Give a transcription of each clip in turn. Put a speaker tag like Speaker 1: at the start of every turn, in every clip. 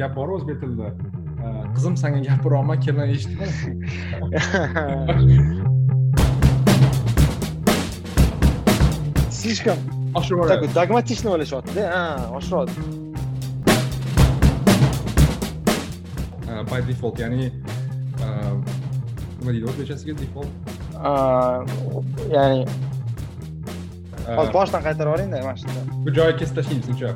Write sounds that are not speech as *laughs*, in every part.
Speaker 1: gap bor o'zbek tilida qizim sanga gapiryapman kelin eshitma *laughs*
Speaker 2: слишком такой dogmatично o'ylashyaptida ha oshiradi
Speaker 1: by default ya'ni nima deydi o'zbekchasiga default?
Speaker 2: Ya'ni hozir boshdan qaytarib yuboringda mana shunda
Speaker 1: bu joyi kesib tashlaymiz uncha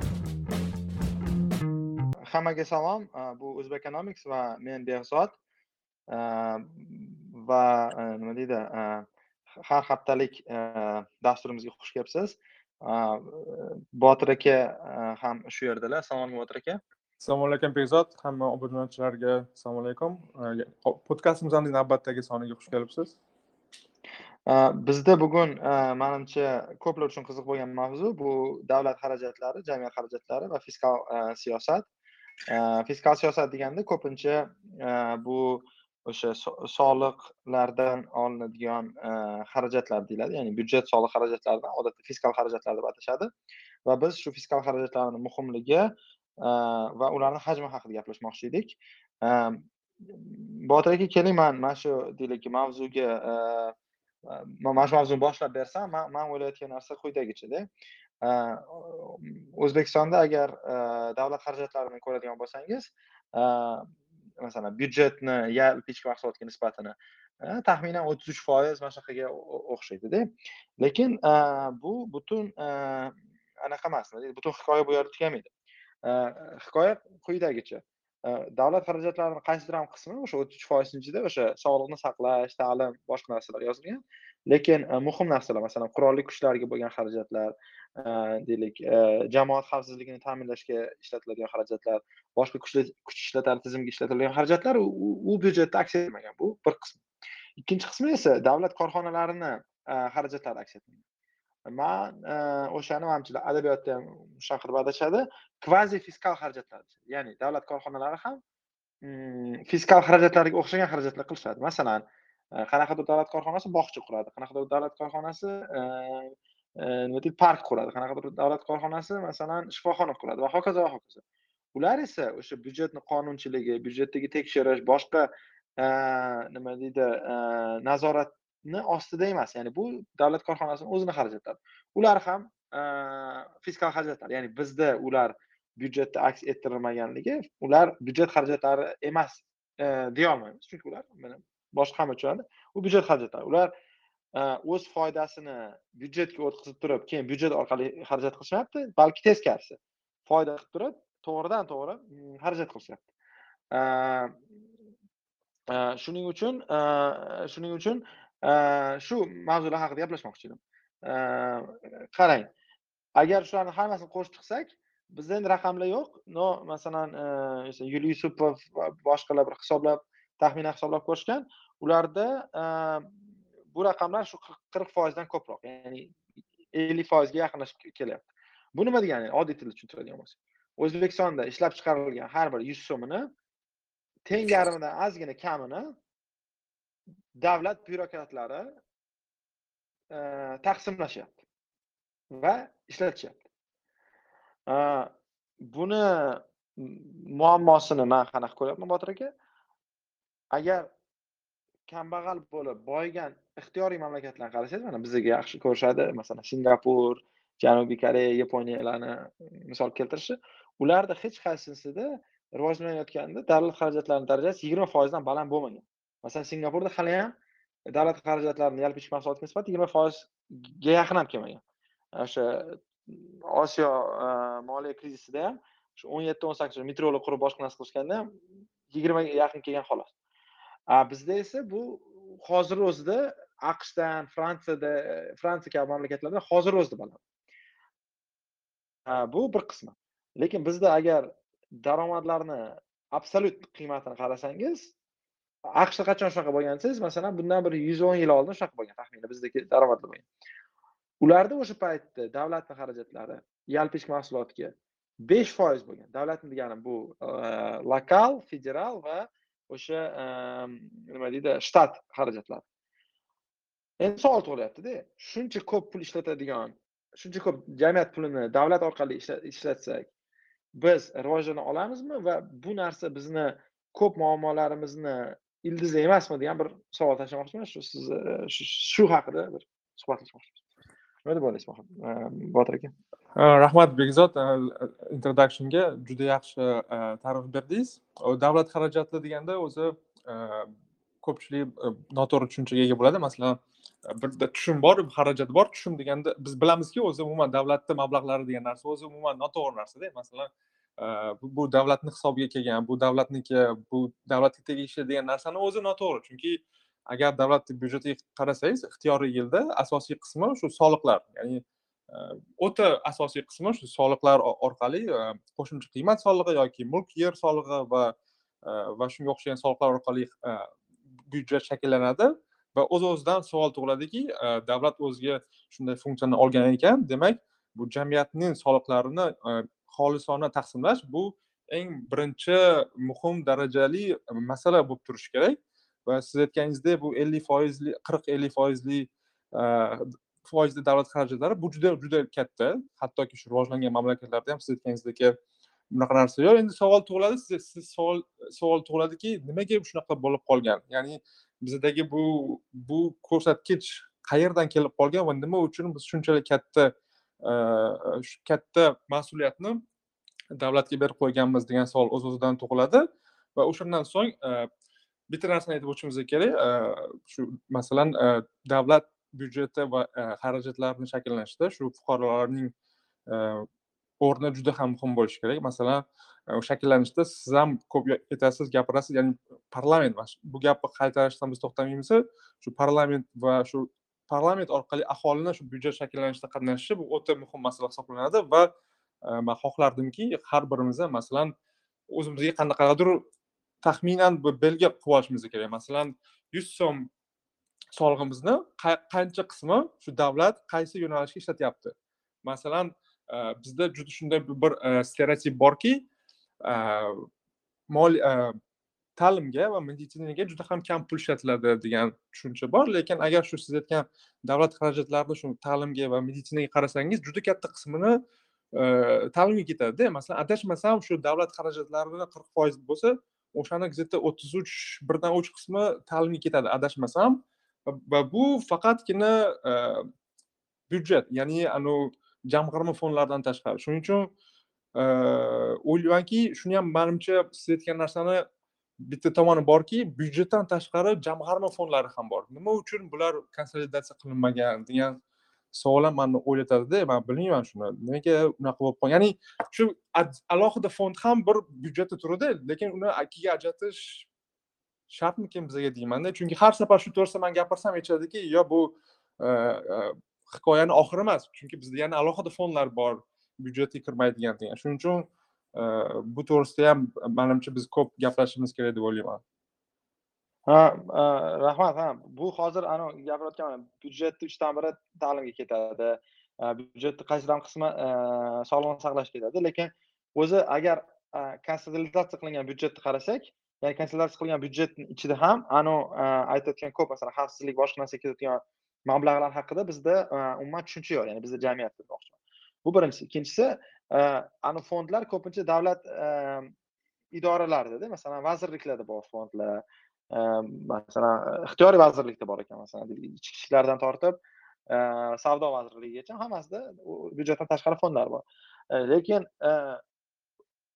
Speaker 2: hammaga salom bu o'zbekonomics va men behzod. Va nima deydi har haftalik dasturimizga xush kelibsiz. Botir aka ham shu yerdalar. Assalomu alaykum botir aka.
Speaker 3: Assalomu alaykum behzod. Hamma obunachilarga assalomu alaykum. Podkastimizni navbatdagi soniga xush kelibsiz.
Speaker 2: Bizda bugun manimcha ko'plar uchun qiziq bo'lgan mavzu bu davlat xarajatlari jamiyat xarajatlari va fiskal siyosat fiskal siyosat deganda ko'pincha bu o'sha soliqlardan olinadigan xarajatlar deyiladi. Ya'ni byudjet soliq xarajatlaridan odatda fiskal xarajatlar deb atashadi. Va biz shu fiskal xarajatlarni muhimligi va ularni hajmi haqida gaplashmoqchi edik. Botir aka keling man mana shu deylik mavzuga mana shu mavzuni boshlab bersam man o'ylayotgan narsa quyidagichada Э, o'zbekistonda agar э, davlat xarajatlarini ko'radigan bo'lsangiz э, masalan byudjetni yalpi ichki mahsulotga nisbatini e, taxminan o'ttiz uch foiz mana shunaqaga o'xshaydida. Lekin e, bu butun e, anaqa emas butun hikoya bu yerda tugamaydi. Hikoya quyidagicha davlat xarajatlarini qaysidir ham qismi o'sha o'ttiz uch foizni ichida o'sha sog'liqni saqlash ta'lim boshqa narsalar yozilgan. Lekin e, muhim narsalar masalan qurolli kuchlarga bo'lgan xarajatlar e, deylik e, jamoat xavfsizligini ta'minlashga ishlatiladigan xarajatlar boshqa kuch ishlatar tizimiga ishlatiladigan xarajatlar u byudjetda aks etmagan bu bir qismi. Ikkinchi qismi esa davlat korxonalarini xarajatlari aks etmagan. Man o'shani manimcha adabiyotda ham shunaqa qilib adashadi kvazi fiskal xarajatlar ya'ni davlat korxonalari ham mm, fiskal xarajatlarga o'xshagan xarajatlar qilishadi. Masalan Э, qanaqadir davlat korxonasi bog'cha quradi qanaqadir davlat korxonasi э, э, nima deydi park quradi qanaqadir davlat korxonasi masalan shifoxona quradi va hokazo va hokazo. Ular esa o'sha byudjetni qonunchiligi byudjetdagi tekshirish boshqa nima deydi nazoratni ostida emas ya'ni bu davlat korxonasini o'zini xarajatlari ular ham fiskal xarajatlar ya'ni bizda ular byudjetda aks ettirilmaganligi ular byudjet xarajatlari emas deyolmaymiz chunki ular boshqa hamma tushunadi u byudjet xarajatlari ular e, o'z foydasini byudjetga o'tkazib turib keyin byudjet orqali xarajat qilishmayapti balki teskarisi foyda qilib turib to'g'ridan to'g'ri mm, xarajat qilishyapti. E, e, shuning uchun shuning uchun shu mavzular haqida gaplashmoqchi edim. Qarang agar shularni hammasini qo'shib chiqsak bizda endi raqamlar yo'q. Но masalan yusupov boshqalar bir hisoblab taxminan hisoblab ko'rishgan ularda bu raqamlar shu qirq foizdan ko'proq ya'ni ellik foizga yaqinlashib kelyapti. Bu nima degani? Oddiy tilda tushuntiradigan bo'lsak. O'zbekistonda ishlab chiqarilgan har bir yuz so'mini teng yarmidan ozgina kamini davlat byurokratlari taqsimlashyapti va ishlatishyapti. Buni muammosini man qanaqa ko'ryapman botir aka? Agar kambag'al bo'lib boyigan ixtiyoriy mamlakatlarni qarasangiz mana bizga yaxshi ko'rishadi masalan singapur janubiy koreya yaponiyalarni mm, misol keltirishi ularda hech qaysisida rivojlanayotganda davlat xarajatlarining darajasi yigirma foizdan baland bo'lmagan. Masalan singapurda hali ham davlat xarajatlarini yalpi ichki mahsulotga nisbatan yigirma foizga yaqin ham kelmagan. O'sha mm, osiyo e, moliya krizisida ham shu o'n yetti o'n sakkiz metrolar qurib boshqa narsa qilishganda ham yigirmaga yaqin kelgan xolos. Bizda esa bu hozir o'zida aqshdan fransiyada fransiya kabi mamlakatlarda hozir o'zida baland bu bir qismi. Lekin bizda agar daromadlarni absolyut qiymatini qarasangiz aqshda qachon shunaqa bo'lgan desangiz masalan bundan bir yuz o'n yil oldin shunaqa bo'lgan taxminan bizdagi daromadlar bo'lgan. Ularda o'sha paytda davlatni xarajatlari yalpi ichki mahsulotga besh foiz bo'lgan. Davlatni deganim bu lokal federal va o'sha ehm, nima deydi shtat xarajatlari. Endi savol tug'ilyaptida shuncha ko'p pul ishlatadigan shuncha ko'p jamiyat pulini davlat orqali ishlatsak biz rivojlana olamizmi va bu narsa bizni ko'p muammolarimizni ildizi emasmi degan bir savol tashlamoqchiman. Shu siz shu haqida bir suhbatlashmoqchiman. Nima deb o'ylaysiz ehm, botir aka?
Speaker 3: Э, rahmat bekzod э, э, introductionga juda yaxshi ta'rif berdingiz. Davlat xarajati deganda o'zi ko'pchilik e, noto'g'ri tushunchaga ega bo'ladi. Masalan e, birda tushum bor xarajat bor. Tushum deganda biz bilamizki o'zi umuman davlatni mablag'lari degan narsa o'zi umuman noto'g'ri narsada. Masalan e, bu davlatni hisobiga kelgan bu davlatniki bu davlatga tegishli degan narsani o'zi noto'g'ri. Chunki agar davlat byudjetiga qarasangiz ixtiyoriy yilda asosiy qismi shu soliqlar ya'ni Э, o'ta asosiy qismi shu soliqlar orqali e, qo'shimcha qiymat solig'i yoki mulk yer solig'i va e, va shunga o'xshagan soliqlar orqali e, byudjet shakllanadi va o'z o'zidan savol tug'iladiki davlat o'ziga shunday funksiyani olgan ekan demak bu jamiyatning soliqlarini xolisona taqsimlash bu eng birinchi muhim darajali masala bo'lib turishi kerak va siz aytganingizdek bu ellik foizli qirq ellik foizli foizli davlat xarajatlari bu juda juda katta. Hattoki shu rivojlangan mamlakatlarda ham siz aytganingizdek bunaqa narsa yo'q. Endi savol tug'iladi siz savol savol tug'iladiki nimaga shunaqa bo'lib qolgan? Ya'ni bizdagi bu bu ko'rsatkich qayerdan kelib qolgan va nima uchun biz shunchalik katta e, shu katta mas'uliyatni davlatga berib qo'yganmiz degan savol o'z o'zidan tug'iladi. Va o'shandan so'ng e, bitta narsani aytib o'tishimiz kerak e, shu masalan davlat byudjeti va e, xarajatlarni shakllanishda shu fuqarolarning e, o'rni juda ham muhim bo'lishi kerak. Masalan e, shakllanishda siz ham ko'p aytasiz gapirasiz ya'ni parlament bu gapni qaytarishdan biz to'xtamaymiz shu parlament va shu parlament orqali aholini shu byudjet shakllanishida qatnashishi bu o'ta muhim masala hisoblanadi va man xohlardimki har birimiz ham masalan o'zimizga qanaqadir taxminan bir belgi qilib olishimiz kerak. Masalan yuz so'm solig'imizni qancha qismi shu davlat qaysi yo'nalishga ishlatyapti? Masalan e, bizda juda shunday bir e, stereotip borki e, mol ta'limga va meditsinaga juda ham kam pul ishlatiladi degan tushuncha bor. Lekin agar shu siz aytgan davlat xarajatlarini shu ta'limga va meditsinaga qarasangiz juda katta qismini ta'limga ketadida. Masalan adashmasam shu davlat xarajatlarini qirq foiz bo'lsa o'shani где то o'ttiz uch birdan uch qismi ta'limga ketadi. Adashmasam va bu faqatgina e, byudjet ya'ni anavi jamg'arma fondlaridan tashqari. Shuning uchun e, o'ylaymanki shuni ham manimcha siz aytgan narsani bitta tomoni borki byudjetdan tashqari jamg'arma fondlari ham bor. Nima uchun bular konsolidatsiya qilinmagan degan savol ham mani o'ylatadida. Man bilmayman shuni. Nimaga unaqa bo'lib qolgan ya'ni shu alohida fond ham bir byudjetda turadi lekin uni ikkiga ajratish shartmikin bizga deymanda chunki har safar shu to'g'risida man gapirsam aytishadiki yo bu e, e, hikoyani oxiri emas. Chunki bizda yana alohida fondlar bor byudjetga kirmaydigan degan shuning uchun e, bu to'g'risida ham manimcha biz ko'p gaplashishimiz kerak deb o'ylayman.
Speaker 2: Ha rahmat ha. Bu hozir anavi gapirayotgan byudjetni uchdan biri ta'limga ketadi byudjetni qaysidan qismi sog'liqni saqlashga ketadi. Lekin o'zi agar konsolidatsiya qilingan byudjetni qarasak ya'ni konsolidatsiya qilgan byudjetni ichida ham anavi e, aytayotgan ko'p masalan xavfsizlik boshqa narsaga ketayotgan mablag'lar haqida bizda e, umuman tushuncha yo'q ya'ni bizda jamiyatda demoqchiman bu birinchisi. Ikkinchisi e, anu fondlar ko'pincha davlat e, idoralarida masalan vazirliklarda bor fondlar masalan ixtiyoriy vazirlikda bor ekan masalan ichki ishlardan tortib savdo vazirligigacha hammasida byudjetdan tashqari fondlar bor. Lekin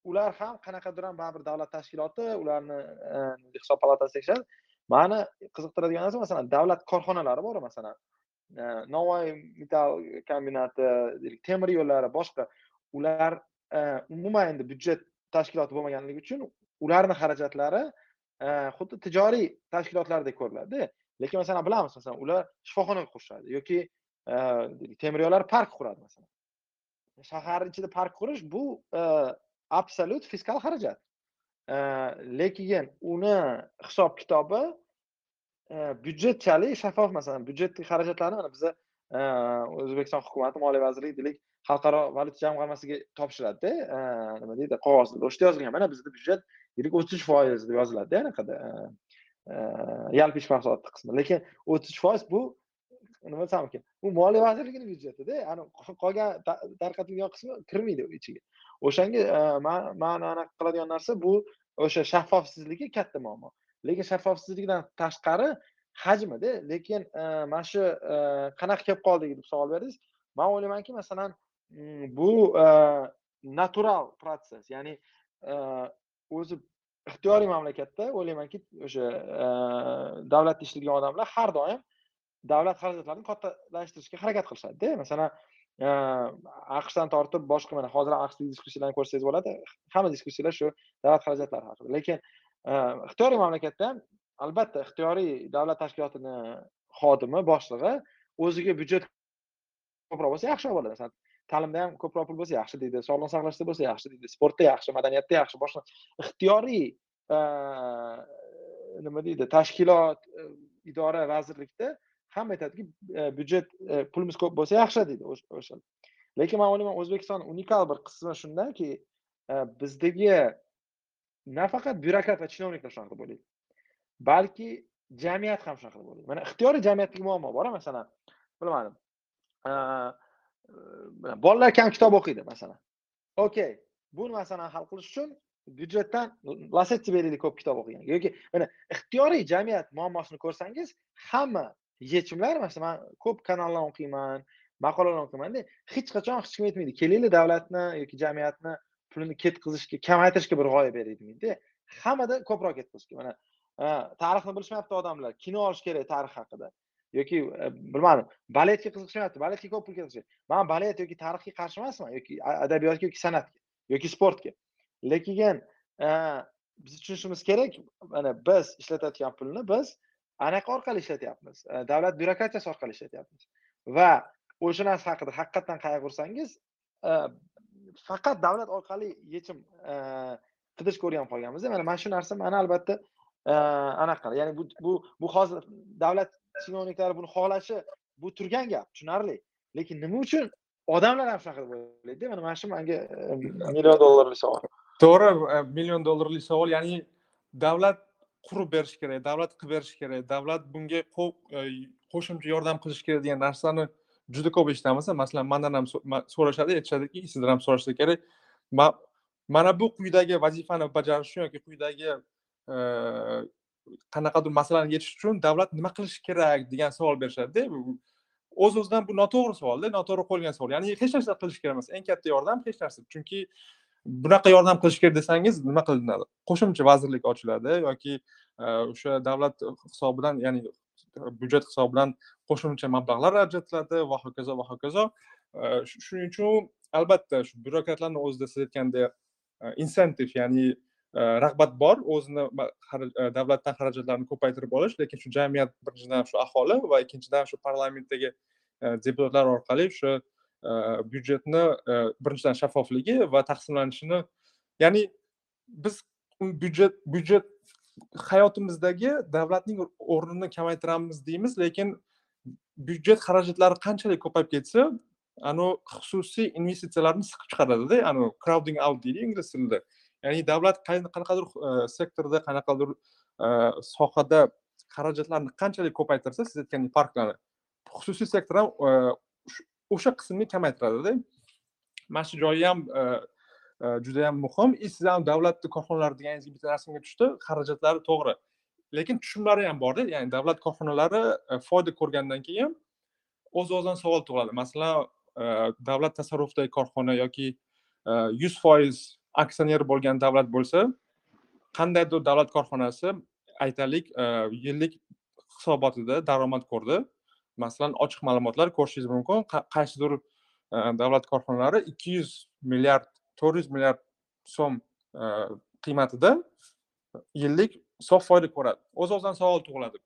Speaker 2: ular ham qanaqadir ham baribir davlat tashkiloti ularni e, hisob palatasi tekshiradi mani qiziqtiradigan narsa masalan davlat korxonalari bor masalan e, navoiy metall kombinati temir yo'llari boshqa. Ular e, umuman endi byudjet tashkiloti bo'lmaganligi uchun ularni xarajatlari xuddi tijoriy tashkilotlardek ko'riladida lekin masalan bilamiz masalan ular shifoxona qurishadi yoki temir yo'llar park quradi masalan. Shaharni ichida park qurish bu absolyut fiskal xarajat. Э, lekin uni hisob kitobi э, byudjetchalik shaffof masalan byudjet xarajatlarni mana biza э, o'zbekiston hukumati moliya vazirligi deylik xalqaro valyuta jamg'armasiga topshiradida nima deydi qog'ozda o'shda yozilgan mana bizda byudjet deylik o'ttiz uch foiz deb yoziladida anaqada e, e, yalpi ichki mahsuloti qismi. Lekin o'ttiz uch foiz bu nima desam ekan bu moliya vazirligini byudjetida ani qolgan tarqatilgan qismi kirmaydi ichiga. O'shanga e, man anaqa qiladigan narsa bu o'sha shaffofsizligi katta muammo. Lekin shaffofsizlikdan tashqari hajmida lekin e, mana shu e, qanaqa kelib qoldik deb savol berdingiz man o'ylaymanki masalan mm, bu natural protsess ya'ni o'zi ixtiyoriy mamlakatda o'ylaymanki o'sha davlatda ishlaydigan odamlar har doim davlat xarajatlarini kattalashtirishga harakat qilishadida. Masalan Э, aqshdan tortib boshqa mana hozir aqshdagi diskussiyalarni ko'rsangiz bo'ladi. Hamma diskussiyalar shu davlat xarajatlari haqida. Lekin e, ixtiyoriy mamlakatda ham albatta ixtiyoriy davlat tashkilotini xodimi boshlig'i o'ziga byudjet ko'proq bo'lsa yaxshi bo'ladi. Masalan ta'limda ham ko'proq pul bo'lsa yaxshi deydi sog'liqni saqlashda bo'lsa yaxshi deydi sportda yaxshi madaniyatda yaxshi boshqa ixtiyoriy e, nima deydi tashkilot e, idora vazirlikda hamma aytadiki e, byudjet e, pulimiz ko'p bo'lsa yaxshi deydi o'sha lekin man o'ylayman o'zbekiston unikal bir qismi shundaki e, bizdagi nafaqat byurokrat va chinovniklar shunaqa bo'ladi balki jamiyat ham shunaqa bo'ladi mana ixtiyoriy jamiyatdagi muammo bor masalan bilmadim bolalar kam kitob o'qiydi masalan. Okey bu masalani hal qilish uchun byudjetdan lasetti beraylik ko'p kitob o'qigan. Yoki mana ixtiyoriy jamiyat muammosini ko'rsangiz hamma yechimlar masalan man ko'p kanallar o'qiyman maqolalar o'qiymanda hech qachon hech kim aytmaydi kelinglar davlatni yoki jamiyatni pulini ketkazishga kamaytirishga bir g'oya beraylik demaydi hammada ko'proq ketkazishga mana tarixni bilishmayapti odamlar kino olish kerak tarix haqida. Yoki e, bilmadim baletga qiziqishmayapti baletga ko'p pul ketishadi man balet yoki tarixga qarshi emasman yoki adabiyotga yoki san'atga yoki sportga. Lekin biz tushunishimiz kerak mana biz ishlatayotgan pulni biz anaqa orqali ishlatyapmiz? E, davlat byurokratiyasi orqali ishlatyapmiz. Va o'sha narsa haqida haqiqatdan qayg'ursangiz e, faqat davlat orqali yechim e, qidirishga o'rganib qolganmiz mana mana shu narsa mani albatta anaqa ya'ni bu bu bu hozir davlat chinovniklari buni xohlashi bu turgan gap tushunarli. Lekin nima uchun odamlar ham shunaqa deb o'ylaydida mana mana shu manga million dollarlik savol.
Speaker 3: To'g'ri million dollarlik savol. Ya'ni davlat qurib berish kerak davlat qilib berish kerak. Davlat bunga e, qo'shimcha yordam qilish kerak degan narsalarni juda ko'p eshitamiz. Masalan mandan ham so'rashadi aytishadiki sizdan ham so'rashsa kerak. Mana bu quyidagi vazifani bajarish uchun yoki quyidagi e, qanaqadir masalani yechish uchun davlat nima qilishi kerak degan savol berishadida. O'z o'zidan bu noto'g'ri savolda noto'g'ri qo'yilgan savol. Ya'ni hech narsa qilish kerak emas. Eng katta yordam hech narsa. Chunki bunaqa yordam qilish kerak desangiz nima qilinadi? Qo'shimcha vazirlik ochiladi yoki e, o'sha davlat hisobidan ya'ni byudjet hisobidan qo'shimcha mablag'lar ajratiladi va hokazo va hokazo. E, shuning uchun albatta shu byurokratlarni o'zida siz aytgandek insentiv ya'ni e, rag'bat bor o'zini davlatdan xarajatlarni ko'paytirib olish lekin shu jamiyat birinchidan shu aholi va ikkinchidan shu parlamentdagi deputatlar orqali o'sha byudjetni birinchidan shaffofligi va taqsimlanishini ya'ni biz byudjet byudjet hayotimizdagi davlatning o'rnini kamaytiramiz deymiz lekin byudjet xarajatlari qanchalik ko'payib ketsa anavi xususiy investitsiyalarni siqib chiqaradida anavi crowding out deydi ingliz tilida ya'ni davlat qanaqadir sektorda qanaqadir sohada xarajatlarni qanchalik ko'paytirsa siz aytgandek parklarni xususiy sektor ham o'sha qismni kamaytiradida. Mana shu joyi ham e, e, juda yam muhim. И siz ham davlatni korxonalari deganingizga bitta narsamga tushdi xarajatlari to'g'ri. Lekin tushumlari ham borda ya'ni davlat korxonalari e, foyda ko'rgandan keyin o'z o'zidan savol tug'iladi. Masalan davlat tasarrufidagi korxona yoki yuz foiz aksioner bo'lgan davlat bo'lsa qandaydir davlat korxonasi aytaylik yillik hisobotida daromad ko'rdi. Masalan ochiq ma'lumotlar ko'rishingiz mumkin. Qaysidir e, davlat korxonalari ikki yuz milliard to'rt yuz milliard so'm e, qiymatida yillik sof foyda ko'radi. O'z o'zidan savol tug'iladi.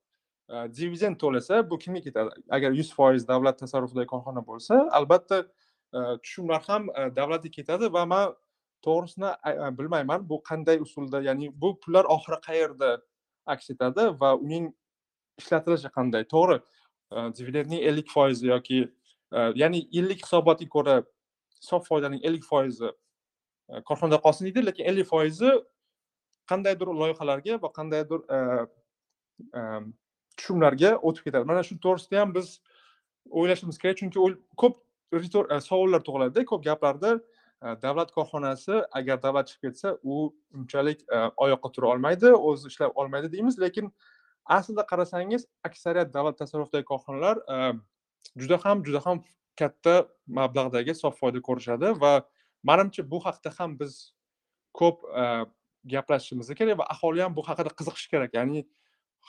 Speaker 3: E, Dividend to'lasa bu kimga ketadi? Agar yuz foiz davlat tasarrufidagi korxona bo'lsa albatta tushumlar ham davlatga ketadi va man to'g'risini bilmayman. Bu qanday usulda ya'ni bu pullar oxiri qayerda aks etadi va uning ishlatilishi qanday? To'g'ri dividendning ellik foizi yoki ya'ni yillik hisobotga ko'ra sof foydaning ellik foizi korxonada qolsin deydi lekin ellik foizi qandaydir loyihalarga va qandaydir tushumlarga o'tib ketadi. Mana shu to'g'risida ham biz o'ylashimiz kerak chunki ko'p savollar tug'iladida ko'p gaplarda davlat korxonasi agar davlat chiqib ketsa u unchalik oyoqqa tura olmaydi o'zi ishlab olmaydi deymiz lekin aslida qarasangiz aksariyat davlat tasarrufidagi korxonalar ehm, juda ham juda ham katta mablag'dagi sof foyda ko'rishadi va manimcha bu haqda ham biz ko'p ehm, gaplashishimiz kerak va aholi ham bu haqida qiziqishi kerak. Ya'ni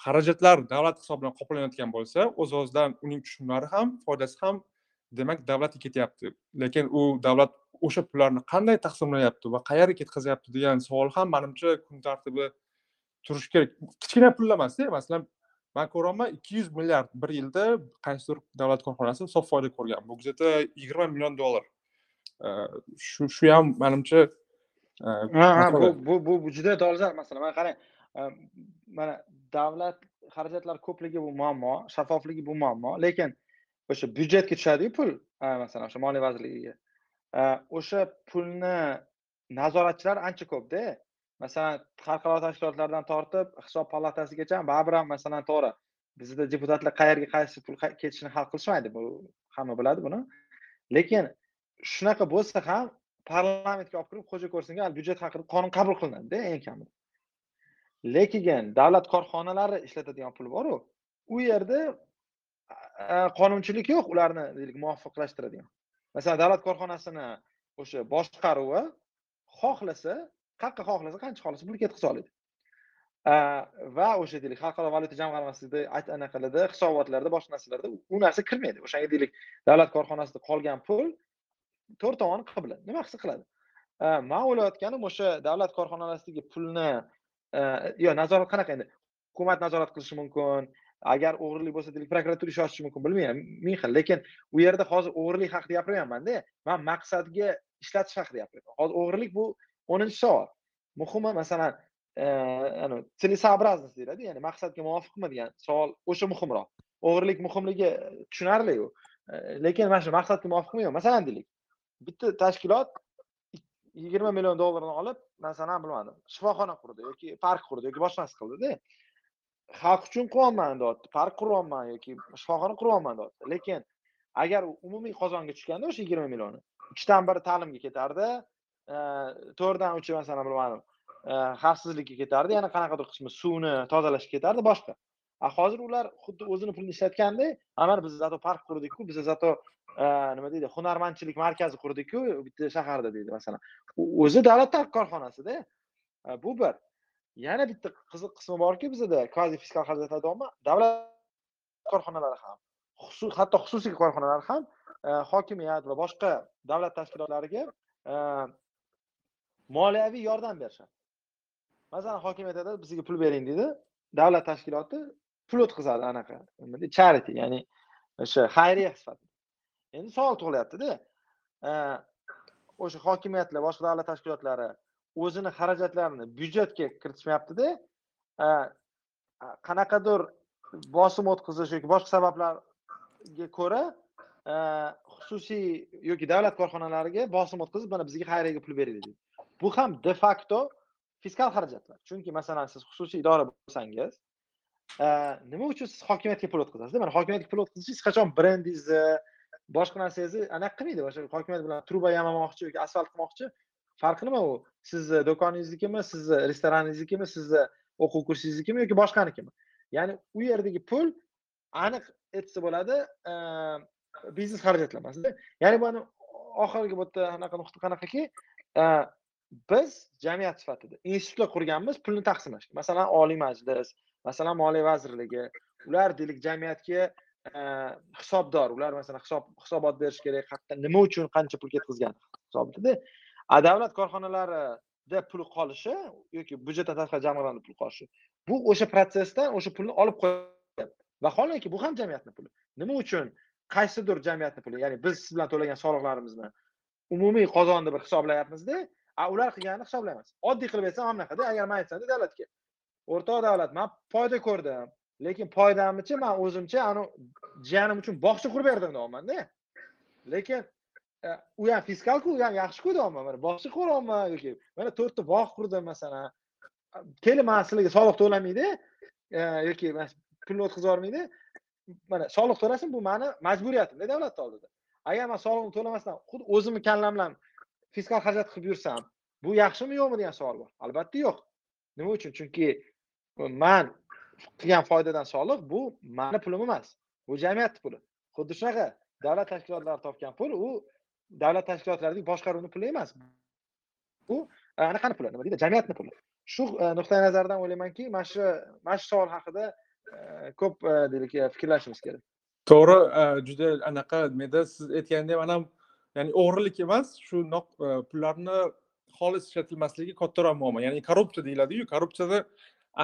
Speaker 3: xarajatlar davlat hisobidan qoplanayotgan bo'lsa o'z o'zidan uning tushumlari ham foydasi ham demak davlatga ketyapti. Lekin u davlat o'sha pullarni qanday taqsimlayapti va qayerga ketkazyapti degan savol ham manimcha kun tartibi turishi kerak. Kichkina pullar emasda masalan man ko'ryapman ikki yuz milliard bir yilda qaysidir davlat korxonasi sof foyda ko'rgan. Bu то yigirma million dollar. Shu shu ham manimcha
Speaker 2: bu bu bu juda dolzarb masala. Mana qarang mana davlat xarajatlari ko'pligi bu muammo shaffofligi bu muammo lekin o'sha byudjetga tushadiyu pul masalan o'sha moliya vazirligiga. O'sha pulni nazoratchilar ancha ko'pda masalan xalqaro tashkilotlardan tortib hisob palatasigacha baribir ham masalan to'g'ri bizda deputatlar qayerga qaysi pul ketishini hal qilishmaydi bu hamma biladi buni. Lekin shunaqa bo'lsa ham parlamentga olib kirib xo'ja ko'rsinga byudjet haqida qonun qabul qilinadida eng kamida. Lekin davlat korxonalari ishlatadigan pul boru u yerda qonunchilik yo'q ularni deylik muvofiqlashtiradigan. Masalan davlat korxonasini o'sha boshqaruvi xohlasa qayerqa xohlasa qancha xohlasa pul ketkazib oladi. Va o'sha deylik xalqaro valyuta jamg'armasida anaqalarda hisobotlarda boshqa narsalarda u narsa kirmaydi. O'shanga deylik davlat korxonasida qolgan pul to'rt tomoni qibla nima qilsa qiladi? Man o'ylayotganim o'sha davlat korxonalaridagi pulni yo nazorat qanaqa endi? Hukumat nazorat qilishi mumkin agar o'g'irlik bo'lsa deylik prokuratura ish ochishi mumkin bilmayman ming xil lekin u yerda hozir o'g'irlik haqida gapirmayapmanda man maqsadga ishlatish haqida gapiryapman hozir o'g'irlik bu o'ninchi savol. Muhimi masalan e, целесообразность deyiladi ya'ni maqsadga muvofiqmi degan savol o'sha muhimroq. O'g'irlik muhimligi e, tushunarliku. E, lekin mana shu maqsadga muvofiqmi yo'q? Masalan deylik bitta tashkilot yigirma million dollarni olib masalan bilmadim shifoxona qurdi yoki park qurdi yoki boshqasi qildida. Xalq uchun quryapman deyapti park quryapman yoki shifoxona quryapman deyapti lekin agar umumiy qozonga tushganda o'sha yigirma millioni uchdan biri ta'limga ketardi Э, to'rtdan uchi masalan bilmadim э, xavfsizlikka ketardi. Yana qanaqadir qismi suvni tozalashga ketardi boshqa. A hozir ular xuddi o'zini pulini ishlatganda mana biz zato park qurdikku biz zato e, nima deydi hunarmandchilik markazi qurdikku bitta shaharda deydi masalan. O'zi davlat korxonasida e, bu bir. Yana bitta qiziq qismi borki bizada kvazi fiskal xarajatlar deyapman davlat korxonalari ham hatto xususiy korxonalar ham e, hokimiyat va boshqa davlat tashkilotlariga moliyaviy yordam berishadi. Masalan hokim aytadi bizga pul bering deydi davlat tashkiloti pul o'tkazadi anaqa charity ya'ni o'sha xayriya sifatida. Endi savol tug'ilyaptida e, o'sha hokimiyatlar boshqa davlat tashkilotlari o'zini xarajatlarini byudjetga kiritishmayaptida e, qanaqadir bosim o'tkazish yoki boshqa sabablarga ko'ra e, xususiy yoki davlat korxonalariga bosim o'tkazib mana bizga xayriyaga pul beringlar deydi bu ham de facto fiskal xarajatlar. Chunki masalan siz xususiy idora bo'lsangiz e, nima uchun siz hokimiyatga pul o'tkazasiz mana hokimiyatga pul o'tkazish hech qachon brendingizni boshqa narsangizni anaqa qilmaydi o'sha hokimiyat bilan truba yamamoqchi yoki asfalt qilmoqchi? Farqi nima u? Sizni e, do'koningiznikimi sizni e, restoraningiznikimi sizni o'quv kursingiznikimi yoki boshqanikimi? Ya'ni u yerdagi pul aniq aytsa bo'ladi biznes xarajatlar ya'ni buni oxirgi bu yerda anaqa nuqta qanaqaki biz jamiyat sifatida institutlar qurganmiz pulni taqsimlashga masalan oliy majlis masalan moliya vazirligi ular deylik jamiyatga e, hisobdor. Ular masalan hisob hisobot berish kerak qayerda nima uchun qancha pul ketkazgan hisobida. A davlat korxonalarida pul qolishi yoki byudjetdan tashqari jamg'armani pul qolishi bu o'sha protsessdan o'sha pulni olib qo'yapti vaholanki bu ham jamiyatni puli. Nima uchun? Qaysidir jamiyatni puli. Ya'ni biz siz bilan to'lagan soliqlarimizni umumiy qozonni bir hisoblayapmizda a ular qilganini hisoblaymiz oddiy qilib aytsam mana bunaqada agar man aytsamda davlatga. O'rtoq davlat man foyda ko'rdim lekin foydamnichi man o'zimcha anavi jiyanim uchun bog'cha qurib berdim deyapmanda. Lekin e, u ham fiskalku u ham yaxshiku deyapman. Mana bog'cha quryapman yoki mana to'rtta bog' qurdim masalan. Keling man sizlarga soliq to'lamaydi e, yoki pulni o'tkazib yubormaydi. Mana soliq to'lasin bu mani majburiyatimda davlatni oldida. Agar man solig'imni to'lamasdan xuddi o'zimni kallam bilan fiskal xarajat qilib yursam bu yaxshimi yo'qmi degan savol bor. Albatta yo'q. Nima uchun? Chunki man qilgan foydadan soliq bu mani pulim emas bu jamiyatni puli. Xuddi shunaqa davlat tashkilotlari topgan pul u davlat tashkilotlarining boshqaruvini puli emas. Bu e, anaqani puli? Nima deydi? Jamiyatni puli. Shu e, nuqtai nazardan o'ylaymanki mana shu mana shu savol haqida e, ko'p deylik fikrlashimiz kerak.
Speaker 3: To'g'ri juda anaqa nimada siz aytgandek man ham ya'ni o'g'rilik emas shu e, pullarni xolis ishlatilmasligi kattaroq muammo. Ya'ni korrupsiya deyiladiyu korrupsiyada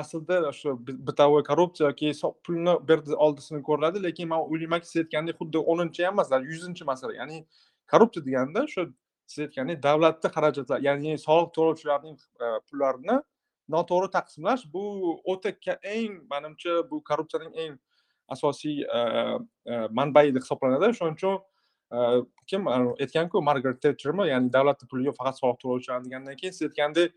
Speaker 3: aslida shu bitovoy korrupsiya yoki pulni berdi oldisini ko'riladi lekin man o'ylaymanki siz aytgandek xuddi o'ninchi ham emas yuzinchi masala. Ya'ni korrupsiya deganda shu siz aytgandek davlatni xarajatlar ya'ni soliq to'lovchilarning e, pullarini noto'g'ri taqsimlash. Bu o'ta eng manimcha bu korrupsiyaning eng asosiy e, manbai deb hisoblanadi. Shuning uchun Э, kim э, aytganku margaret tetchermi ya'ni davlatni puli yo'q faqat soliq to'lovchilar degandan keyin siz aytgandek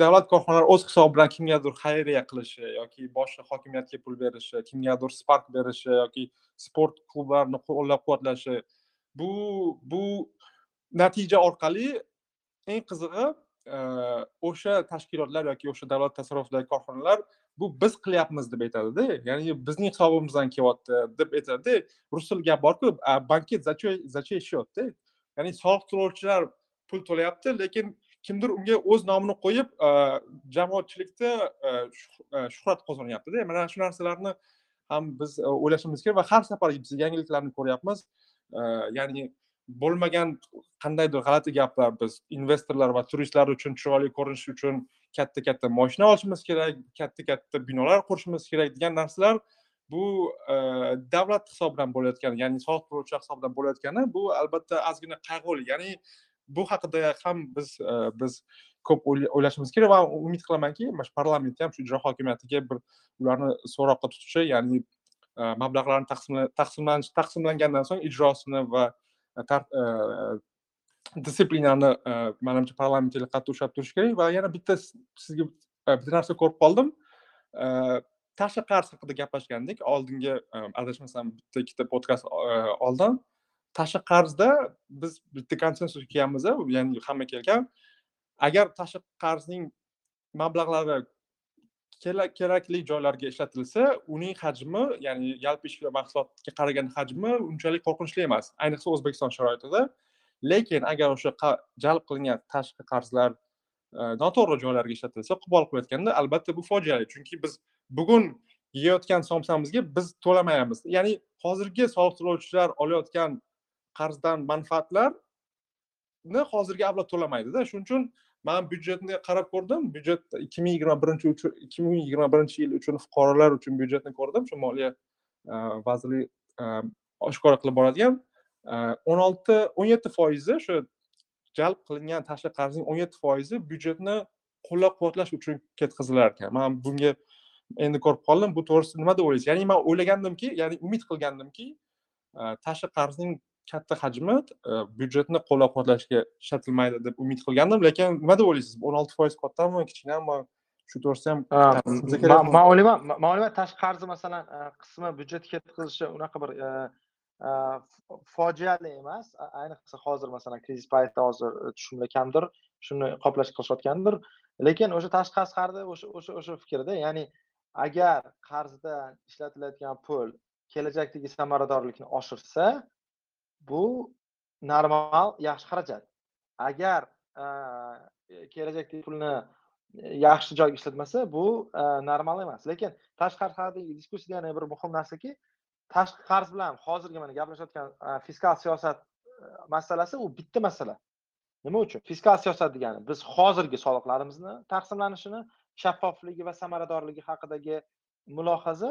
Speaker 3: davlat korxonalari o'z hisobi bilan kimgadir xayriya qilishi yoki boshqa hokimiyatga pul berishi kimgadir spark berishi yoki sport klublarini qo'llab quvvatlashi bu bu natija orqali eng qizig'i o'sha tashkilotlar yoki o'sha davlat tasarrufidagi korxonalar bu biz qilyapmiz deb aytadida ya'ni bizning hisobimizdan kelyapti deb aytadida rus tilida gap borku banket зачем счетda ya'ni soliq to'lovchilar pul to'layapti lekin kimdir unga o'z nomini qo'yib jamoatchilikda shuhrat qozonyaptida. Mana shu narsalarni ham biz o'ylashimiz kerak va har safar biz yangiliklarni ko'ryapmiz. Ya'ni bo'lmagan qandaydir g'alati gaplar biz investorlar va turistlar uchun chiroyli ko'rinish uchun katta katta moshina olishimiz kerak katta katta binolar qurishimiz kerak degan narsalar bu e, davlat hisobidan bo'layotgan ya'ni soliq to'lovchilar hisobidan bo'layotgani bu albatta ozgina qayg'uli ya'ni bu haqida ham biz e, biz ko'p o'ylashimiz kerak va umid qilamanki mana shu parlamentda ham shu ijro hokimiyatiga bir ularni so'roqqa tutishi ya'ni e, mablag'larni taqsimlanish taqsimlangandan so'ng ijrosini va E, disiplinani e, manimcha parlament qattiq ushlab turish kerak va yana bitta sizga e, bitta narsa ko'rib qoldim. Tashqi qarz haqida gaplashgandik. Oldingi adashmasam bitta ikkita podkast oldin tashqi qarzda biz bitta konsensusga kelganmiz ya'ni hamma kelgan. Agar tashqi qarzning mablag'lari kerakli joylarga ishlatilsa uning hajmi ya'ni yalpi ichki mahsulotga qaragan hajmi unchalik qo'rqinchli emas. Ayniqsa o'zbekiston sharoitida. Lekin agar o'sha jalb qilingan tashqi qarzlar e, noto'g'ri joylarga ishlatilsa qo'pol qilib aytganda albatta bu fojiali. Chunki biz bugun yeyotgan somsamizga biz to'lamayapmiz ya'ni hozirgi soliq to'lovchilar olayotgan qarzdan manfaatlarni hozirgi avlod to'lamaydida. Shuning uchun man byudjetni qarab ko'rdim. Byudjet ikki ming yigirma birinchi ikki ming yigirma birinchi yil uchun fuqarolar uchun byudjetni ko'rdim. Shu moliya e, vazirlik vazirligi oshkora qilib boradigan e, o'n olti o'n yetti foizi shu jalb qilingan tashqi qarzning o'n yetti foizi byudjetni qo'llab quvvatlash uchun ketkazilar ekan man bunga endi ko'rib qoldim. Bu to'g'risida nima deb o'ylaysiz? Ya'ni man o'ylagandimki ya'ni umid qilgandimki e, tashqi qarzning katta hajmi e, byudjetni qo'llab quvvatlashga ishlatilmaydi deb umid qilgandim lekin nima deb o'ylaysiz? O'n olti foiz kattami kichkinami? Shu to'g'risida
Speaker 2: ham man o'ylayman man o'ylayman tashqi qarzi masalan e, qismi byudjetga ketkazilishi unaqa bir e, fojiali emas. Ayniqsa hozir masalan krizis paytida hozir tushumlar kamdir shuni qoplashga qilishayotgandir. Lekin o'sha tashqi qarz haqida o'sha o'sha o'sha fikrda ya'ni agar qarzdan ishlatilayotgan pul kelajakdagi samaradorlikni oshirsa bu normal yaxshi xarajat. Agar e, kelajakdagi pulni e, yaxshi joyga ishlatmasa bu normal emas. Lekin tashqi qarz haqidagi diskussiyada yana bir muhim narsaki tashqi qarz bilan hozirgi mana gaplashayotgan fiskal siyosat e, masalasi u bitta masala. Nima uchun? Fiskal siyosat degani biz hozirgi soliqlarimizni taqsimlanishini shaffofligi va samaradorligi haqidagi mulohaza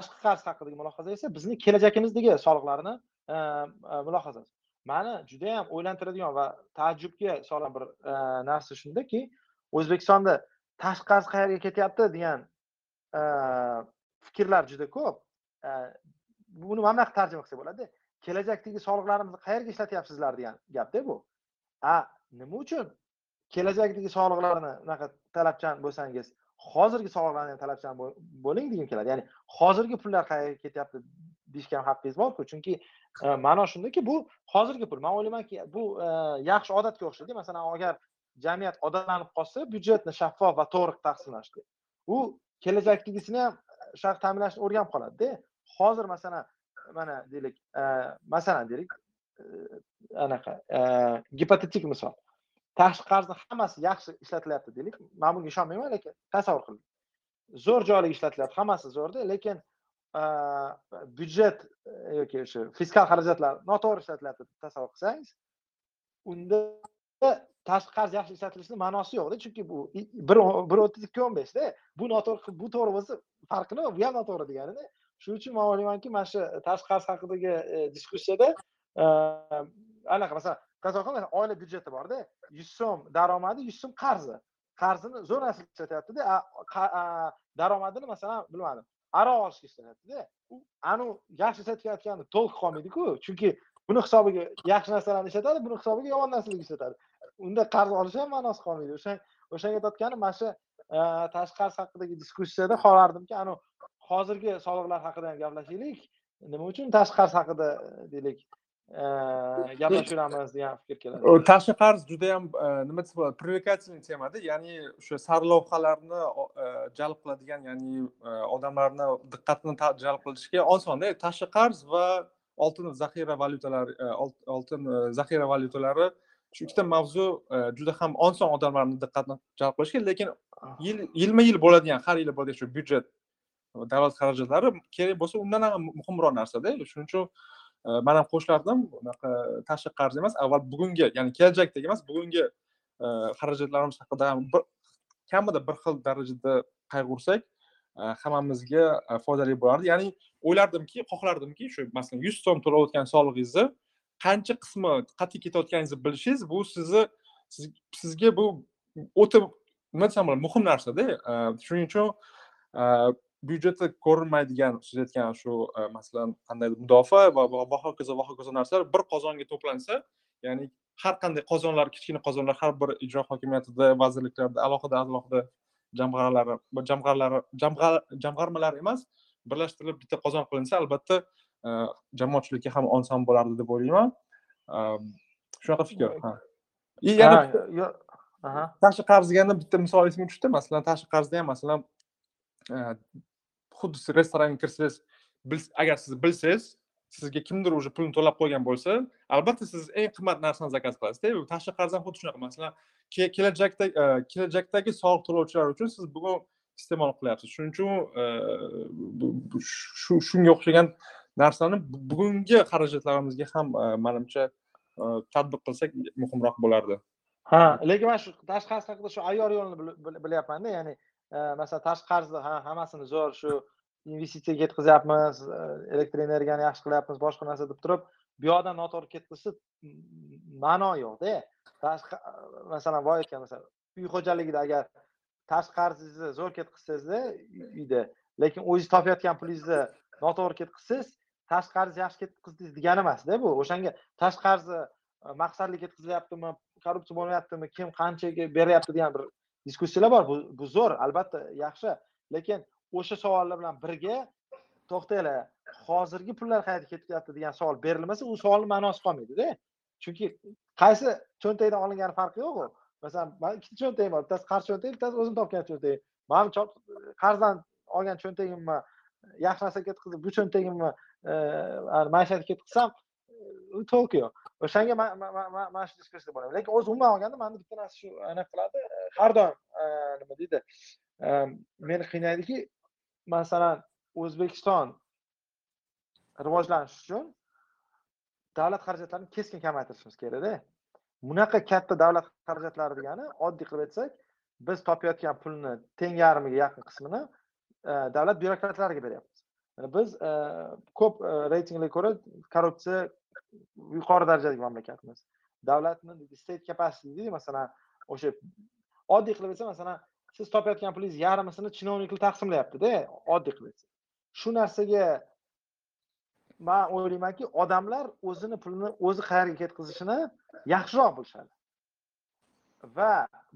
Speaker 2: tashqi qarz haqidagi mulohaza esa bizni kelajagimizdagi soliqlarni mulohazasi mani judayam o'ylantiradigan va taajjubga solgan bir narsa shundaki o'zbekistonda tashqi qarz qayerga ketyapti degan fikrlar juda ko'p. Buni mana bunaqa tarjima qilsak bo'ladi kelajakdagi soliqlarimizni qayerga ishlatyapsizlar degan gapda bu. A nima uchun kelajakdagi soliqlarni unaqa talabchan bo'lsangiz hozirgi soliqlarni ham talabchan bo'ling degim keladi. Ya'ni hozirgi pullar qayerga ketyapti deyishga ham haqqingiz borku. Chunki e, ma'no shundaki bu hozirgi pul. Man o'ylaymanki bu e, yaxshi odatga o'xshaydi. Masalan agar jamiyat odatlanib qolsa byudjetni shaffof va to'g'ri taqsimlashga u kelajakdagisini ham e, shunaqa ta'minlashni o'rganib qoladida. Hozir masalan mana deylik masalan deylik anaqa gipotetik misol. Tashqi qarzni hammasi yaxshi ishlatilyapti deylik. Man bunga ishonmayman lekin tasavvur qiling. Zo'r joylik ishlatilyapti hammasi zo'rda lekin e, byudjet e, yoki o'sha fiskal xarajatlar noto'g'ri ishlatilyapti deb tasavvur qilsangiz unda tashqi qarz yaxshi ishlatilishini ma'nosi yo'qda. Chunki bu bir bir o'ttiz ikki o'n beshda bu noto'g'ri bu to'g'ri bo'lsa farqi nima bu ham noto'g'ri deganida shuning uchun man o'ylaymanki mana shu tashqi qarz haqidagi e, diskussiyada anaqa masalan tasavvur oila byudjeti borda yuz so'm daromadi yuz so'm qarzi. Qarzini zo'r narsaga ishlatyaptida daromadini masalan bilmadim aroq olishga ishlatyaptida. U anu yaxshi ishlatayotgani to'liq qolmaydiku chunki buni hisobiga yaxshi narsalarni ishlatadi buni hisobiga yomon narsalarni ishlatadi. Unda qarz olish ham ma'nosi qolmaydi. O'sha o'shanga aytayotganim mana shu e, tashqi qarz haqidagi diskussiyada xohlardimki anavi hozirgi soliqlar haqida ham gaplashaylik. Nima uchun tashqi qarz haqida e, deylik. Gaplashaveramiz degan fikr keladi
Speaker 3: tashqi qarz juda ham e, nima desa bo'ladi? Привлекательный temada ya'ni o'sha sarlavhalarni e, jalb qiladigan ya'ni e, odamlarni diqqatini jalb qilishga osonda tashqi qarz va oltin zaxira valyutalari oltin zaxira valyutalari shu ikkita mavzu juda ham oson odamlarni diqqatini jalb qilishga lekin yil yilma yil bo'ladigan har yili bo'ladigan shu byudjet davlat xarajatlari kerak bo'lsa undan ham muhimroq narsada. Shuning uchun Э, man ham qo'shilardim unaqa tashqi qarz emas avval bugungi ya'ni kelajakdagi emas bugungi e, xarajatlarimiz haqida ham bir kamida bir xil darajada qayg'ursak e, hammamizga e, foydali bo'lardi. Ya'ni o'ylardimki xohlardimki shu masalan yuz so'm to'layotgan solig'ingizni qancha qismi qayerga ketayotganingizni bilishingiz bu sizni sizga bu o'ta nima desam bo'ladi muhim narsada. Shuning uchun byudjetda ko'rinmaydigan siz aytgan shu e, masalan qandaydir mudofaa va va hokazo va hokazo narsalar bir qozonga to'plansa ya'ni har qanday qozonlar kichkina qozonlar har bir ijro hokimiyatida vazirliklarda alohida alohida jamg'armalari jamg'armalari jamg'armalar emas birlashtirilib bitta qozon qilinsa albatta e, jamoatchilikka ham oson bo'lardi deb o'ylayman. Shunaqa fikr и yana tashqi qarz deganda bitta misol esimga tushdi masalan tashqi qarzda ham masalan xuddi siz restoranga kirsangiz agar siz bilsangiz sizga kimdir уже pulni to'lab qo'ygan bo'lsa albatta siz eng qimmat narsani zakaz qilasizda tashqi qarz ham xuddi shunaqa masalan kelajakda kelajakdagi soliq to'lovchilar uchun siz bugun iste'mol qilyapsiz shuning uchun shu shunga o'xshagan narsani bugungi xarajatlarimizga ham manimcha tadbiq qilsak muhimroq bo'lardi
Speaker 2: ha lekin man shu tashqi qarz haqida shu ayyor yo'lini bilyapmanda ya'ni Э, masalan tashqi qarzni hammasini zo'r shu investitsiyaga ketkazyapmiz e, elektr energiyani yaxshi qilyapmiz boshqa narsa deb turib bu yoqdan noto'g'ri ketkazsa ma'no yo'qda tashqi e, masalan boya aytgan masalan uy xo'jaligida agar tashqi qarzingizni zo'r ketqizsangizda uyda lekin o'zingiz topayotgan pulingizni noto'g'ri ketqizsangiz tashqi qarzni yaxshi ketqizdingiz degani emasda bu. O'shanga tashqi qarzni e, maqsadli ketkazilyaptimi korrupsiya bo'lmayaptimi kim qanchaga beryapti degan bir diskussiyalar bor bu bu zo'r albatta yaxshi lekin o'sha savollar bilan birga to'xtanglar hozirgi pullar qayerga ketyapti degan savol berilmasa u savolni ma'nosi qolmaydida. Chunki qaysi cho'ntakdan olingani farqi yo'q u masalan mani ikkita cho'ntagim bor bittasi qarz cho'ntagi bittasi o'zim topgan cho'ntagim mani qarzdan olgan cho'ntagimni yaxshi narsaga ketkazib bu cho'ntagimni e, maishatga ketkazsam to'g'ri yo'q o'shanga mana shu diskussiya bo'lyapti lekin o'zi umuman olganda mani bitta narsa shu anaqa qiladi. E, har doim e, nima deydi? E, meni qiynaydiki masalan o'zbekiston rivojlanishi uchun davlat xarajatlarini keskin kamaytirishimiz kerakda. Bunaqa katta davlat xarajatlari degani oddiy qilib aytsak biz topayotgan pulni teng yarmiga yaqin qismini davlat byurokratlariga beryapmiz. Biz ko'p reytinglarga ko'ra korrupsiya yuqori darajadagi mamlakatmiz. Davlatni state capacity deydi masalan o'sha oddiy qilib aytsa masalan siz topayotgan pulingiz yarmisini chinovniklar taqsimlayaptida e, oddiy qilib aytsa shu narsaga man o'ylaymanki odamlar o'zini pulini o'zi qayerga ketkazishini yaxshiroq bilishadi. Va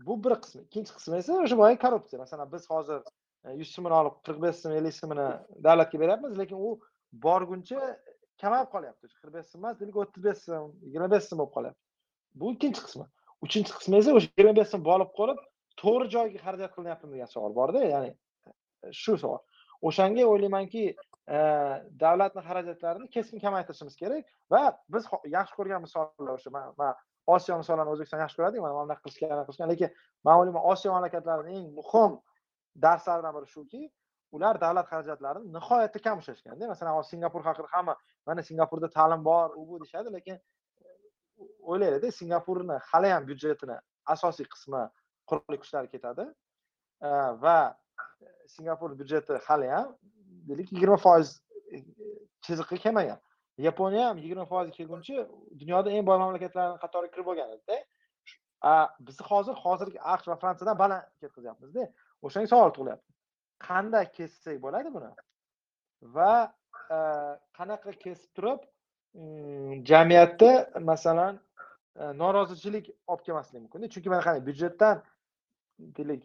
Speaker 2: bu bir qismi. Ikkinchi qismi esa o'sha boyagi korrupsiya. Masalan biz hozir e, yuz so'mini olib qirq besh so'm ellik so'mini davlatga beryapmiz lekin u borguncha kamayib qolyapti. Qirq besh so'm emas deylik o'ttiz besh so'm yigirma besh so'm bo'lib qolyapti. Bu ikkinchi qismi. Uchinchi qismi esa o'sha yigirma besh so'm bo'lib qolib to'g'ri joyga xarajat qilinyaptimi degan savol borda ya'ni e, shu savol. O'shanga o'ylaymanki e, davlatni xarajatlarini keskin kamaytirishimiz kerak va biz yaxshi ko'rgan misollar o'sha man osiyo misollarini o'zbekiston yaxshi ko'radiku mana bunaqa qilishgan anaqa qilishgan. Lekin man o'ylayman osiyo mamlakatlarini eng muhim darslaridan biri shuki ular davlat xarajatlarini nihoyatda kam ushlashganda masalan hozir singapur haqida hamma mana singapurda ta'lim bor u bu deyishadi lekin e, o'ylaylikda singapurni haliyam byudjetini asosiy qismi qurolli kuchlar ketadi e, va singapur byudjeti haliyam deylik yigirma foiz e, chiziqqa kelmagan. Yaponiya ham yigirma foizga kelguncha dunyoda eng boy mamlakatlarni qatoriga kirib olgan edida biz hozir hozirgi aqsh va fransiyadan baland ketkazyapmizda o'shanga savol tug'ilyapti qanday kessak bo'ladi buni? Va qanaqa kesib turib mm, jamiyatda masalan norozichilik olib kelmasligi mumkinda? Chunki mana qarang byudjetdan deylik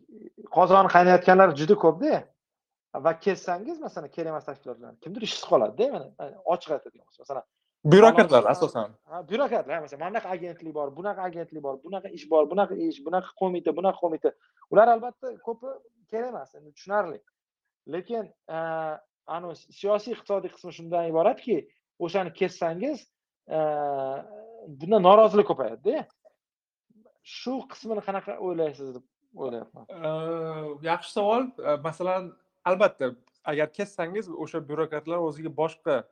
Speaker 2: qozoni qaynayotganlar juda ko'pda va kessangiz masalan kerak emas tashkilotlarni kimdir ishsiz qoladida mana ochiq aytadigan bo'lsa masalan
Speaker 3: byurokratlar asosan.
Speaker 2: Byurokratlar masalan mana bunaqa agentlik bor bunaqa agentlik bor bunaqa ish bor bunaqa ish bunaqa qo'mita bunaqa qo'mita. Ular albatta ko'pi kerak emas endi tushunarli. Lekin e, anavi siyosiy iqtisodiy qismi shundan iboratki o'shani kessangiz e, bundan norozilik ko'payadida shu qismini qanaqa o'ylaysiz deb o'ylayapman.
Speaker 3: E, yaxshi savol. Masalan albatta agar kessangiz o'sha byurokratlar o'ziga boshqa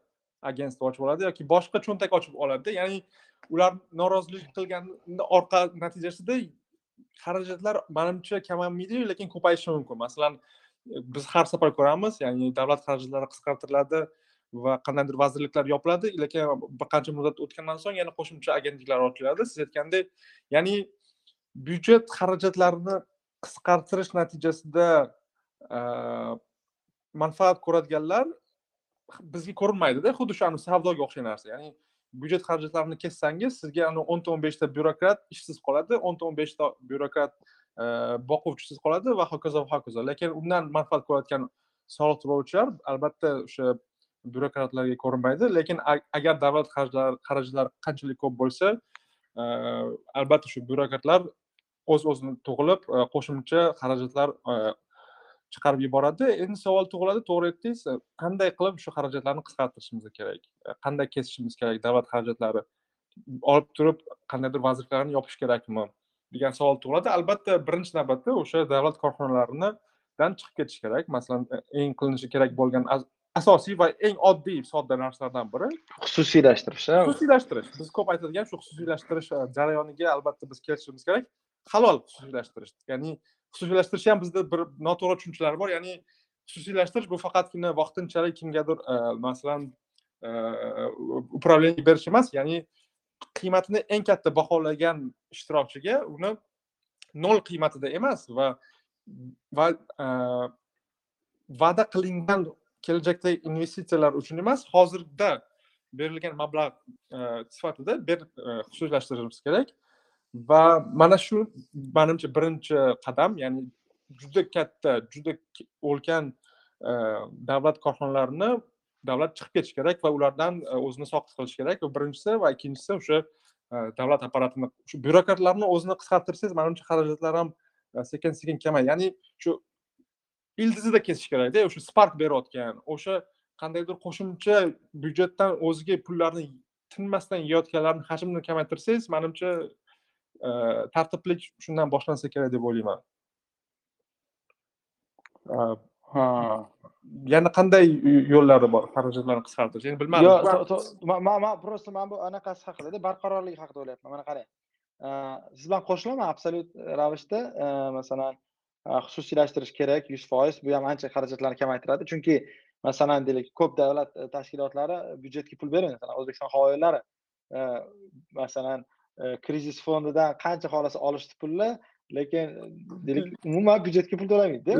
Speaker 3: agentstvo ochib oladi yoki boshqa cho'ntak ochib oladida. Ya'ni ular norozilik qilgan orqa natijasida xarajatlar manimcha kamaymaydiyu lekin ko'payishi mumkin. Masalan e, biz har safar ko'ramiz ya'ni davlat xarajatlari qisqartiriladi va qandaydir vazirliklar yopiladi lekin bir qancha muddat o'tgandan so'ng yana qo'shimcha agentliklar ochiladi. Siz aytgandek ya'ni byudjet xarajatlarini qisqartirish natijasida e, manfaat ko'radiganlar bizga ko'rinmaydida xuddi shu savdoga o'xshagan narsa. Ya'ni byudjet xarajatlarini kessangiz sizga o'nta o'n beshta byurokrat ishsiz qoladi o'nta o'n beshta byurokrat e, boquvchisiz qoladi va hokazo va hokazo. Lekin undan manfaat ko'rayotgan soliq to'lovchilar albatta o'sha byurokratlarga ko'rinmaydi. Lekin agar davlat xarajatlari qanchalik ko'p bo'lsa e, albatta shu byurokratlar o'z o'zini tug'ilib e, qo'shimcha xarajatlar chiqarib yuboradi. Endi savol tug'iladi to'g'ri aytdingiz. Qanday qilib shu xarajatlarni qisqartirishimiz kerak? Qanday kesishimiz kerak davlat xarajatlari? Olib turib qandaydir vazirliklarni yopish kerakmi? degan savol tug'iladi. Albatta birinchi navbatda o'sha davlat korxonalaridan chiqib ketish kerak. Masalan eng qilinishi kerak bo'lgan asosiy va eng oddiy sodda narsalardan biri
Speaker 2: xususiylashtirish
Speaker 3: xususiylashtirish. Biz ko'p aytadigan shu xususiylashtirish jarayoniga albatta biz kelishimiz kerak. Halol xususiylashtirish. Ya'ni xususiylashtirish ham bizda bir noto'g'ri tushunchalar bor. Ya'ni xususiylashtirish bu faqatgina vaqtinchalik kimgadir e, masalan e, управление berish emas ya'ni qiymatini eng katta baholagan ishtirokchiga uni nol qiymatida emas va va e, va'da qilingan kelajakdagi investitsiyalar uchun emas hozirda berilgan mablag' sifatida xususiylashtirishimiz kerak. Va mana shu manimcha birinchi qadam ya'ni juda katta juda ulkan e, davlat korxonalarini davlat chiqib ketishi kerak va ulardan e, o'zini soqit qilish kerak. Va birinchisi va ikkinchisi o'sha e, davlat apparatini shu byurokratlarni o'zini qisqartirsangiz manimcha xarajatlar ham sekin sekin kamayadi ya'ni shu ildizida kesish kerakda o'sha spark berayotgan o'sha qandaydir qo'shimcha byudjetdan o'ziga pullarni tinmasdan yeyotganlarni hajmini kamaytirsangiz manimcha tartiblik shundan boshlansa kerak deb o'ylayman. Ha. yana qanday yo'llari bor xarajatlarni qisqartirish endi bilmadim.
Speaker 2: Yo'q man просто man bu anaqasi haqida barqarorlik haqida o'ylayapman. Mana qarang. Siz bilan qo'shilaman absolyut ravishda. Masalan xususiylashtirish kerak yuz foiz bu ham ancha xarajatlarni kamaytiradi. Chunki masalan deylik ko'p davlat tashkilotlari byudjetga pul bermaydi. Masalan o'zbekiston havo yo'llari masalan krizis fondidan qancha xohlasa olishdi pulni lekin deylik umuman byudjetga pul to'lamaydi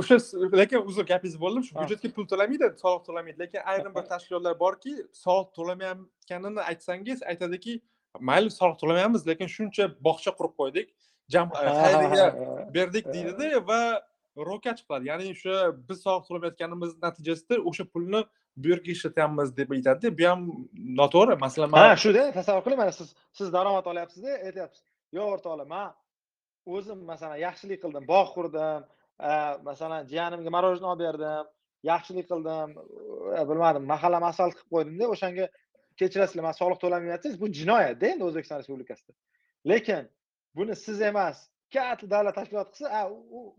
Speaker 3: o'sha lekin uzr gapingizni bo'ldim shu byudjetga pul to'lamaydi soliq to'lamaydi lekin ayrim bir *laughs* tashkilotlar borki soliq to'lamayotganini aytsangiz aytadiki mayli soliq to'lamaymiz lekin shuncha bog'cha qurib qo'ydik xayriyaga berdik deydida va ro'ka chiqadi. Ya'ni o'sha biz soliq to'lamayotganimiz natijasida o'sha pulni bu yerga ishlatyapmiz deb aytadida bu ham noto'g'ri. Masalan
Speaker 2: ha shuda tasavvur qiling mana siz siz daromad olyapsizda aytyapsiz. Yo o'rtoqlar man o'zim masalan yaxshilik qildim bog' qurdim masalan jiyanimga мороженое olib berdim yaxshilik qildim bilmadim mahalla asfalt qilib qo'ydimda o'shanga kechirasizlar man soliq to'lamayapsiz bu jinoyatda endi o'zbekiston respublikasida. Lekin buni siz emas katta davlat tashkiloti qilsa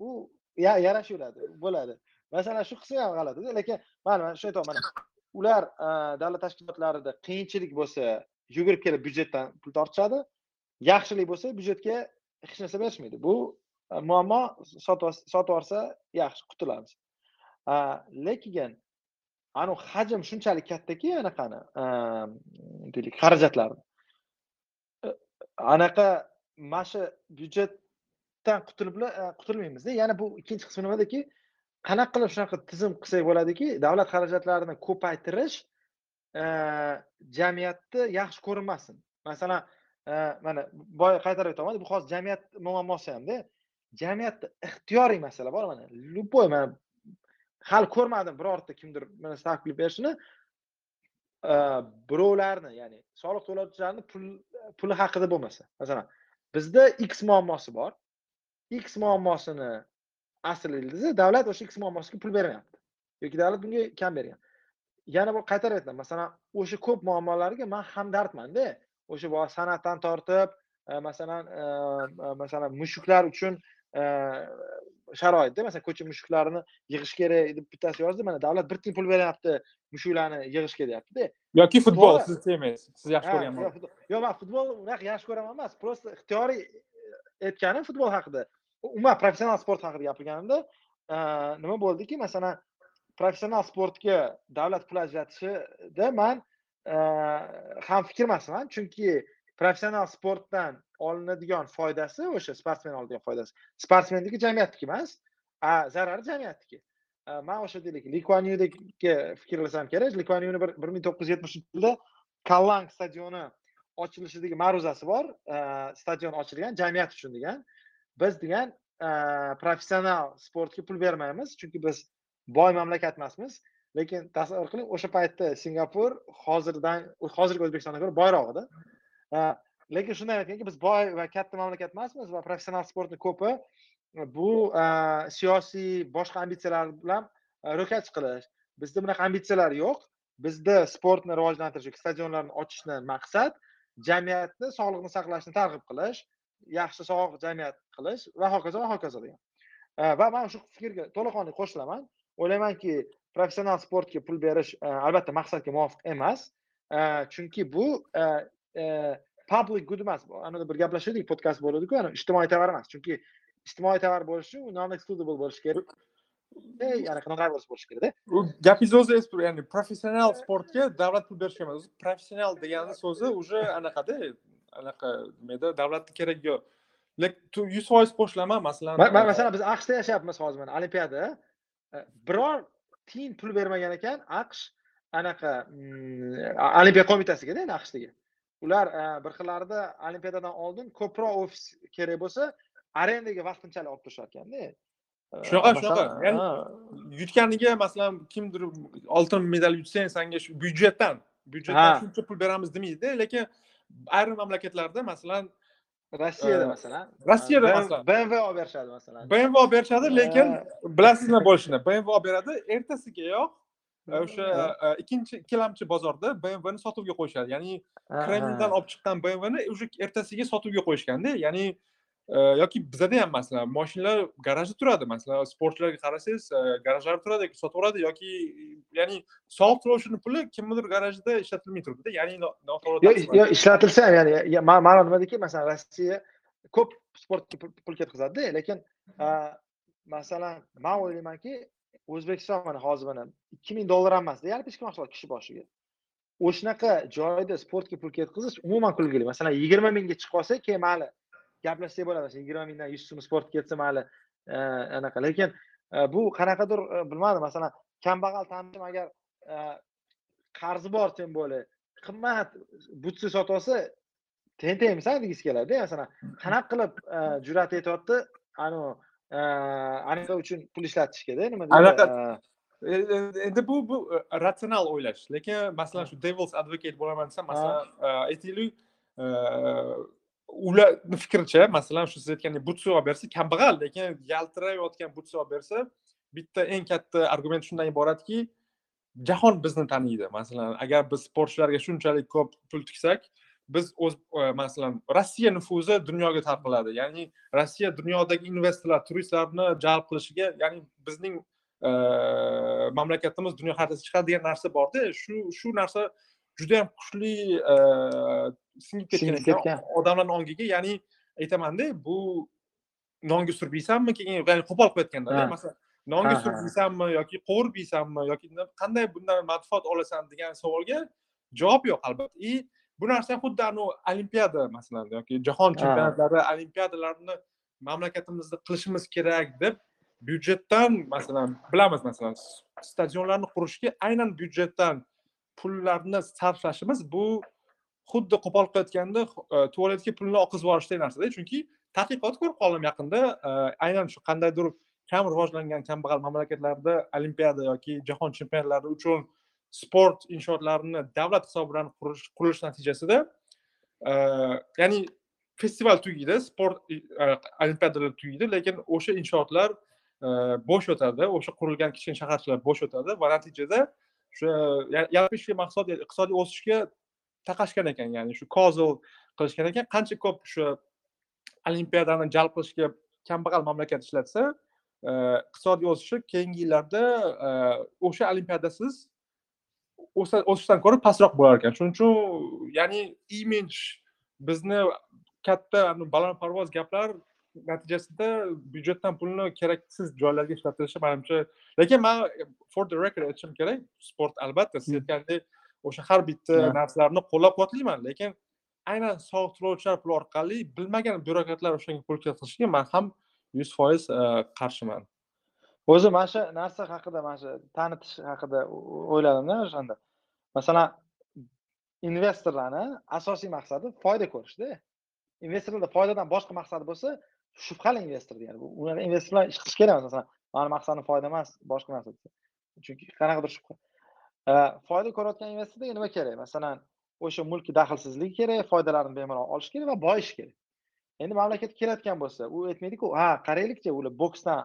Speaker 2: u yarashaveradi bo'ladi. Masalan shu qilsa ham g'alati lekin mana mana shu aytyapman mana ular e, davlat tashkilotlarida qiyinchilik bo'lsa yugurib kelib byudjetdan pul tortishadi yaxshilik bo'lsa byudjetga hech narsa berishmaydi. Bu e, muammo sotib yuborsa yaxshi qutulamiz. E, lekin anavi hajm shunchalik kattaki anaqani deylik xarajatlarni anaqa mana shu byudjetdan qutulib qutulmaymizda. Yana bu ikkinchi qismi nimadaki qanaqa qilib shunaqa tizim qilsak bo'ladiki davlat xarajatlarini ko'paytirish e, jamiyatni yaxshi ko'rinmasin. Masalan e, mana boya qaytarib aytaman bu hozir jamiyat muammosi hamda jamiyatda ixtiyoriy masala bor mana любой mana hali ko'rmadim birorta kimdir mana taklif berishini. E, birovlarni ya'ni soliq to'lovchilarni pul puli haqida bo'lmasa. Masalan bizda x muammosi bor. X muammosini asl ildizi davlat o'sha x muammosiga pul bermayapti yoki davlat bunga kam bergan yana bir qaytarib aytaman masalan o'sha ko'p muammolarga man hamdardmanda. O'sha san'atdan tortib masalan masalan mushuklar uchun sharoitda masalan ko'cha mushuklarini yig'ish kerak deb bittasi yozdi. Mana davlat bir tiyin pul beryapti mushuklarni yig'ishga deyaptida.
Speaker 3: Yoki futbol siz sevmaysiz siz yaxshi ko'rganman
Speaker 2: yo'q man futbol unaqa yaxshi ko'raman emas просто ixtiyoriy aytganim futbol haqida umuman professional sport haqida gapirganimda e, nima bo'ldiki? Masalan professional sportga davlat pul ajratishida man e, ham fikrmasman. Chunki professional sportdan olinadigan foydasi o'sha sportsmen oladigan foydasi. Sportsmenniki jamiyatniki emas a zarari jamiyatniki. E, man o'sha deylik likuanyudagi fikrlasam kerak. Likuanyuni bir ming to'qqiz yuz yetmishinchi yilda kallang stadioni ochilishidagi ma'ruzasi bor. Stadion ochilgan jamiyat uchun degan. Biz degan professional sportga pul bermaymiz chunki biz boy mamlakat emasmiz lekin tasavvur qiling o'sha paytda singapur hozirdan hozirgi o'zbekistondan ko'ra boyroq edi lekin shunday aytganki biz boy va katta mamlakat emasmiz va professional sportni ko'pi bu siyosiy boshqa ambitsiyalar bilan ro'kach qilish bizda bunaqa ambitsiyalar yo'q. Bizda sportni rivojlantirish stadionlarni ochishni maqsad jamiyatni sog'liqni saqlashni targ'ib qilish. Yaxshi sog'lom jamiyat qilish va hokazo va hokazo degan va man shu fikrga to'laqonli qo'shilaman. O'ylaymanki professional sportga pul berish albatta maqsadga muvofiq emas. Chunki bu public good emas. Anada bir gaplashuvdik podkast bo'ladiku ijtimoiy tovar emas. Chunki ijtimoiy tovar bo'lishi u non excludable bo'lishi kerak. Ya'ni qanaqa bo'lishi kerakda.
Speaker 3: U gapingiz o'zi ya'ni professional sportga davlat pul berish emas. Professional degani so'zi *laughs* уже anaqada anaqa nimada davlatni keragi yo'q lekin yuz foiz qo'shilaman masalan.
Speaker 2: Masalan biz aqshda yashayapmiz hozir mana olimpiada. Biror tiyin pul bermagan ekan aqsh anaqa olimpiya qo'mitasigada endi aqshdagi. Ular bir xillarida olimpiadadan oldin ko'proq ofis kerak bo'lsa arendaga vaqtinchalik olib turishar ekanda
Speaker 3: shunaqa shunaqa. Ya'ni yutganiga masalan kimdir oltin medal yutsang sanga shu byudjetdan byudjetdan shuncha pul beramiz demaydi lekin ayrim mamlakatlarda masalan
Speaker 2: rossiyada masalan.
Speaker 3: Rossiyada masalan.
Speaker 2: Bmw olib berishadi masalan.
Speaker 3: Bmw olib berishadi lekin bilasizmi *laughs* bo'lishini bmw olib beradi ertasigayoq o'sha ikkinchi ikkilamchi bozorda bmwni sotuvga qo'yishadi. Ya'ni kremldan olib chiqqan bmwni уже ertasiga sotuvga qo'yishganda ya'ni yoki bizada ham masalan moshinalar garajda turadi. Masalan sportchilarga qarasangiz garajlarda turadi sotaveradi yoki ya'ni soliq to'lovchini puli kimnidir garajida ishlatilmay turibdida ya'ni
Speaker 2: yo'q ishlatilsa ham ya'ni ma'no nimadaki masalan rossiya ko'p sportga pul ketkazadida lekin masalan man o'ylaymanki o'zbekiston mana hozir mana ikki ming dollar ham emasda yalpi ichki mahsulot kishi boshiga. O'shanaqa joyda sportga pul ketkazish umuman kulgili. Masalan yigirma mingga chiqib qolsa keyin mayli gaplashsak bo'ladi. Masalan yigirma mingdan yuz so'm sportga ketsa mayli anaqa. Lekin bu qanaqadir bilmadim. Masalan kambag'al tanishim agar qarzi bor тем более qimmat butsi sotib olsa teng tengmisan degisi keladida masalan qanaqa qilib jur'at etyapti? Anavi anaqa uchun pul ishlatishgada nima
Speaker 3: anaqa endi bu bu ratsional o'ylash. Lekin masalan shu devils advocate bo'laman desam masalan aytaylik ularni fikricha masalan shu siz aytgandek butsi olib bersa kambag'al lekin yaltirayotgan butsi olib bersa bitta eng katta argument shundan iboratki jahon bizni taniydi. Masalan agar biz sportchilarga shunchalik ko'p pul tiksak biz o'z e, masalan rossiya nufuzi dunyoga tarqaladi. Ya'ni rossiya dunyodagi investorlar turistlarni jalb qilishiga ya'ni bizning e, mamlakatimiz dunyo xaritasiga chiqadi degan narsa borda shu shu narsa judayam kuchli e, singib ketgan ekan. odamlarni ongiga ya'ni aytamanda bu nonga surib yeysanmi keyin ya'ni qo'pol qilib aytganda masalan nonga surib yeysanmi yoki qovurib yeysanmi yoki qanday bundan manfaat olasan degan savolga javob yo'q albatta. И bu narsa xuddi anavi olimpiada masalan yoki jahon chempionatlari olimpiadalarni mamlakatimizda qilishimiz kerak deb byudjetdan masalan bilamiz masalan stadionlarni qurishga aynan byudjetdan pullarni sarflashimiz bu xuddi qo'pol qilayotganda e, tualetga pulni oqizib yuborishdek narsada chunki tadqiqot ko'rib qoldim yaqinda. E, aynan shu qandaydir kam rivojlangan kambag'al mamlakatlarda olimpiada yoki jahon chempionatlari uchun sport inshootlarini davlat hisobidan qurish qurilish natijasida e, ya'ni festival tugaydi sport olimpiadalar tugaydi lekin o'sha inshootlar bo'sh yotadi o'sha qurilgan kichkina shaharchalar bo'sh yotadi va natijada o'sha yalpi mahsulot iqtisodiy o'sishga taqashgan ekan ya'ni shu kozil qilishgan ekan. Qancha ko'p o'sha olimpiadani jalb qilishga kambag'al mamlakat ishlatsa e, iqtisodiy o'sishi keyingi yillarda e, o'sha olimpiadasiz o'sishdan ko'ra pastroq bo'lar ekan. Shuning uchun ya'ni imij bizni katta balandparvoz gaplar natijasida byudjetdan pulni keraksiz joylarga ishlatilishi manimcha lekin man for the record aytishim kerak sport albatta siz aytgandek o'sha har bitta narsalarni qo'llab quvvatlayman lekin aynan soliq to'lovchilar puli orqali bilmagan byurokratlar o'shanga pul kiritishiga man ham yuz foiz e, qarshiman.
Speaker 2: O'zi mana shu narsa haqida mana shu tanitish haqida o'yladimda o'shanda. Masalan investorlarni asosiy maqsadi foyda ko'rishda. Investorlarda foydadan boshqa maqsadi bo'lsa shubhali investor degani unaqa bilan ish qilish kerak emas masalan. Mani maqsadim foyda emas boshqa narsa chunki qanaqadir shubha. Foyda ko'rayotgan investorga nima kerak? Masalan o'sha mulkiy daxlsizligi kerak foydalarini bemalol olish kerak va boyish kerak. Endi mamlakat kelayotgan bo'lsa u aytmaydiku ha qaraylikchi ular boksdan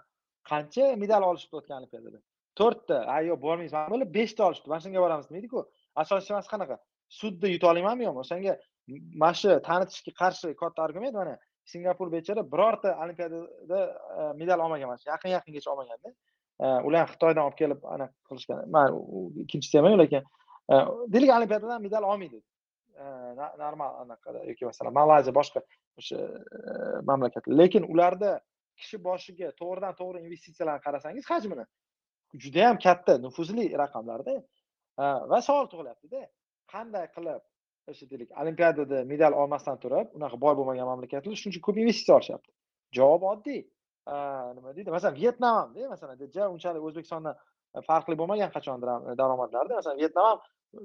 Speaker 2: qancha medal olishibdi o'tgan olimpiadada to'rtta a yo'q bormaymiz mana bular beshta olishibdi mana shunga boramiz demaydiku. Asoschisi qanaqa? Sudda yuta olamanmi yo'qmi o'shanga mana shu tanitishga qarshi katta argument mana singapur bechora birorta olimpiadada e, medal olmagan mana shu yaqin yaqingacha olmaganda e, ular ham xitoydan olib kelib anaqa qilishgan. Man ikkinchisi emas lekin e, deylik olimpiadadan medal olmaydi. Normal anaqada yoki masalan malayziya boshqa o'sha mamlakatlar lekin ularda kishi boshiga to'g'ridan to'g'ri investitsiyalarni qarasangiz hajmini judayam katta nufuzli raqamlarda va savol tug'ilyaptida qanday qilib o'sha deylik olimpiadada medal olmasdan turib unaqa boy bo'lmagan mamlakatlar shuncha ko'p investitsiya olishyapti. Javob oddiy. Nima deydi? Masalan vyetnam hamda masalan unchalik o'zbekistondan e, farqli bo'lmagan qachondir ham e, daromadlarda. Masalan vyetnam e,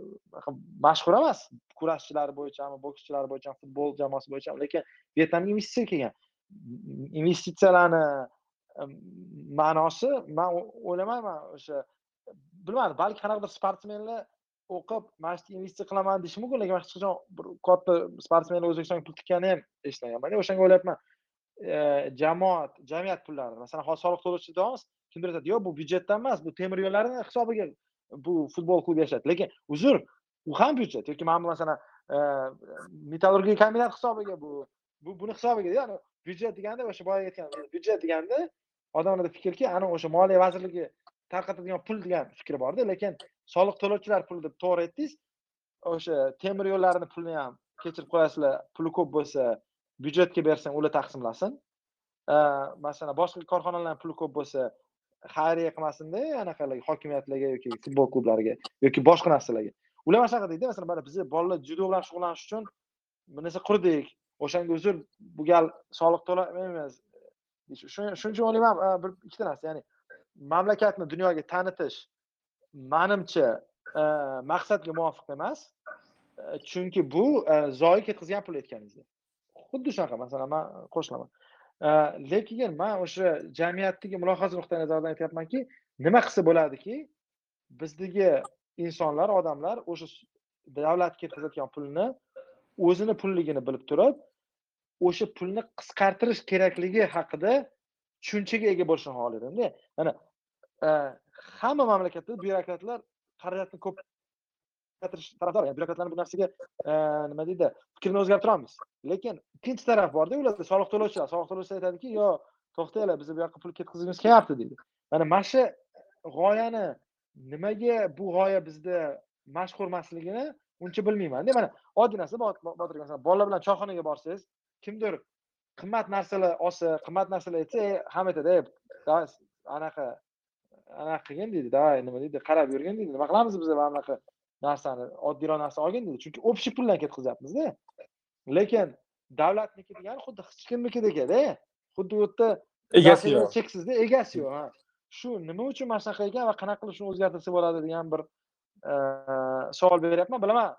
Speaker 2: ham mashhur emas kurashchilari bo'yichami bokschilar bokschilari bo'yicha futbol jamoasi bo'yicha lekin vyetnamga investitsiya kelgan. Investitsiyalarni ma'nosi man o'ylamayman o'sha bilmadim balki qanaqadir sportsmenlar o'qib mana shu investitsiya qilaman deyishi mumkin lekin man hech qachon bir katta sportsmenlar o'zbekistonga pul tikkanini ham eshitmaganman o'shanga o'ylayapman e, jamoat jamiyat pullari masalan hozir soliq to'lovchi deyapmiz kimdir aytadi yo'q bu byudjetdan emas bu temir yo'llarni hisobiga bu futbol klubi yashaydi. Lekin uzr u ham byudjet yoki mana bu masalan e, metallurgiya kombinat hisobiga bu bu buni hisobiga ya'ni byudjet deganda o'sha boya aytgan byudjet deganda odamlarda fikrki ana o'sha moliya vazirligi tarqatadigan pul degan fikr borda lekin soliq to'lovchilar puli deb to'g'ri aytdingiz o'sha temir yo'llarni pulini ham kechirib qo'yasizlar puli ko'p bo'lsa byudjetga bersang ular taqsimlasin. Masalan boshqa korxonalarni puli ko'p bo'lsa xayriya qilmasinda anaqalarga hokimiyatlarga yoki futbol klublariga yoki boshqa narsalarga. Ular mana shunaqa deydi masalan mana biza bolalar judo bilan shug'ullanish uchun bir narsa qurdik o'shanga uzr bu gal soliq to'lamaymiz shuning uchun o'ylayman bir ikkita narsa ya'ni mamlakatni dunyoga tanitish manimcha e, maqsadga muvofiq emas. E, chunki bu e, zoyi ketkazgan pul aytganingizda xuddi shunaqa masalan man qo'shilaman. Lekin man o'sha jamiyatdagi mulohaza nuqtai nazaridan aytyapmanki nima qilsa bo'ladiki bizdagi insonlar odamlar o'sha davlat ketkazayotgan pulni o'zini pulligini bilib turib o'sha pulni qisqartirish kerakligi haqida tushunchaga ega bo'lishni xohlaydimda mana e, hamma mamlakatda byurokratlar xarajatni ko'paytirish tarafdor ya'ni byurokratlarni bu narsaga e, nima deydi fikrini o'zgartiramiz lekin ikkinchi taraf borda ularda soliq to'lovchilar soliq to'lovchilar aytadiki yo to'xtanglar bizni bu yoqqa pul ketkazgimiz kelyapti deydi. Mana mana shu g'oyani nimaga bu g'oya bizda mashhur emasligini uncha bilmaymanda mana oddiy narsa botir masalan bolalar bilan choyxonaga borsangiz kimdir qimmat narsalar olsa qimmat narsalar aytsa hamma aytadi anaqa anaqa qilgin deydi давай nima deydi qarab yurgin deydi. Nima qilamiz biz mana bunaqa narsani oddiyroq narsa olgin deydi. Chunki общий puldan ketkazyapmizda lekin davlatniki degani xuddi hech kimnikidekada xuddi u yerda
Speaker 3: egasi yo'q.
Speaker 2: cheksizda egasi yo'q shu nima uchun mana shunaqa ekan va qanaqa qilib shuni o'zgartirsa bo'ladi degan bir savol beryapman. Bilaman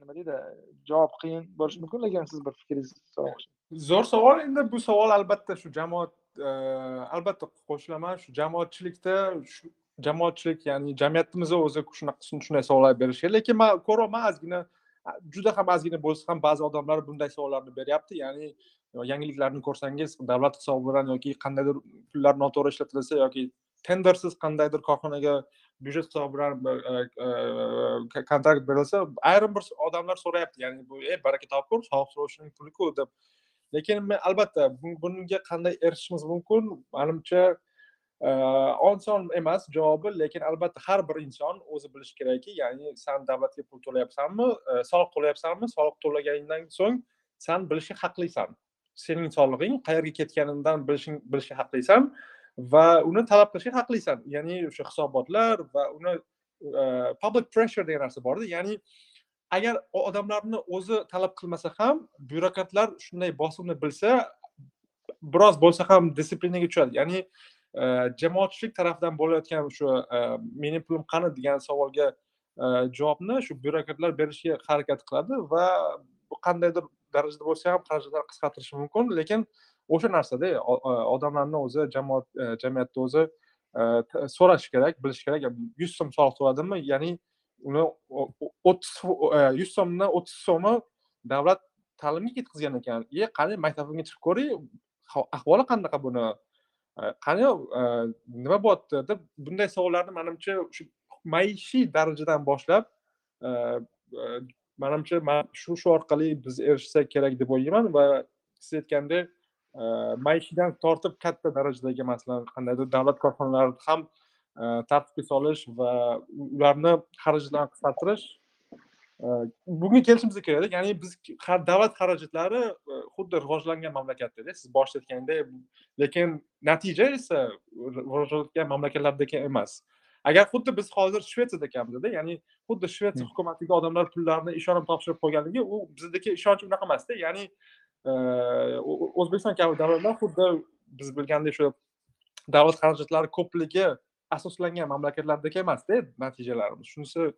Speaker 2: nima deydi javob qiyin bo'lishi mumkin lekin siz bir fikringizni
Speaker 3: zo'r savol endi bu savol albatta shu jamoat albatta qo'shilaman shu jamoatchilikda shu jamoatchilik ya'ni jamiyatimizda o'zi shunaqa shunday savollar berishi kerak lekin man ko'ryapman ozgina juda ham ozgina bo'lsa ham ba'zi odamlar bunday savollarni beryapti ya'ni yangiliklarni ko'rsangiz davlat hisobidan yoki qandaydir pullar noto'g'ri ishlatilsa yoki tendersiz qandaydir korxonaga byudjet hisobidan kontrakt berilsa ayrim bir odamlar so'rayapti ya'ni bu ey baraka topgur soliq to'lovchining puliku deb lekin men albatta bunga qanday erishishimiz mumkin? Manimcha e, oson emas javobi lekin albatta har bir inson o'zi bilishi kerakki ya'ni san davlatga pul to'layapsanmi e, soliq to'layapsanmi soliq to'laganingdan so'ng san bilishga haqlisan. Sening solig'ing qayerga ketganidan bilishing bilishga haqlisan va uni talab qilishga haqlisan. Ya'ni o'sha hisobotlar va uni e, public pressure degan narsa borda. Ya'ni agar odamlarni o'zi talab qilmasa ham byurokratlar shunday bosimni bilsa biroz bo'lsa ham disiplinaga tushadi. Ya'ni e, jamoatchilik tarafidan bo'layotgan shu e, meni pulim qani degan savolga e, javobni shu byurokratlar berishga harakat qiladi va bu qandaydir darajada bo'lsa ham xarajatlarni qisqartirishi mumkin. Lekin o'sha narsada odamlarni o'zi jamoat jamiyatni o'zi so'rash kerak bilish kerak. Yuz so'm soliq to'ladimmi ya'ni uni o'ttiz e, yuz so'mdan o'ttiz so'mi davlat ta'limga ketkazgan ekan. E qani maktabimga chiqib ko'ray ahvoli qanaqa buni? E, qani e, nima bo'lyapti deb bunday savollarni manimcha shu maishiy darajadan boshlab manimcha man shu shu orqali biz erishsak kerak deb o'ylayman va siz aytgandek maishiydan tortib katta darajadagi masalan qandaydir davlat korxonalari ham tartibga solish va ularni xarajatlarini qisqartirish bunga kelishimiz kerak ya'ni biz davlat xarajatlari xuddi rivojlangan mamlakatdada siz boshida aytgandek lekin natija esa rivojlanayotgan mamlakatlardagi emas. Agar xuddi biz hozir shvetsiyada ekanmizda ya'ni xuddi shvetsiya hukumatiga odamlar pullarni ishonib topshirib qo'yganligi u bizdagi ishonch unaqa emasda ya'ni o'zbekiston kabi davlatlar xuddi biz bilgandek shu davlat xarajatlari ko'pligi asoslangan mamlakatlardagi emasda natijalarimiz. Shunisi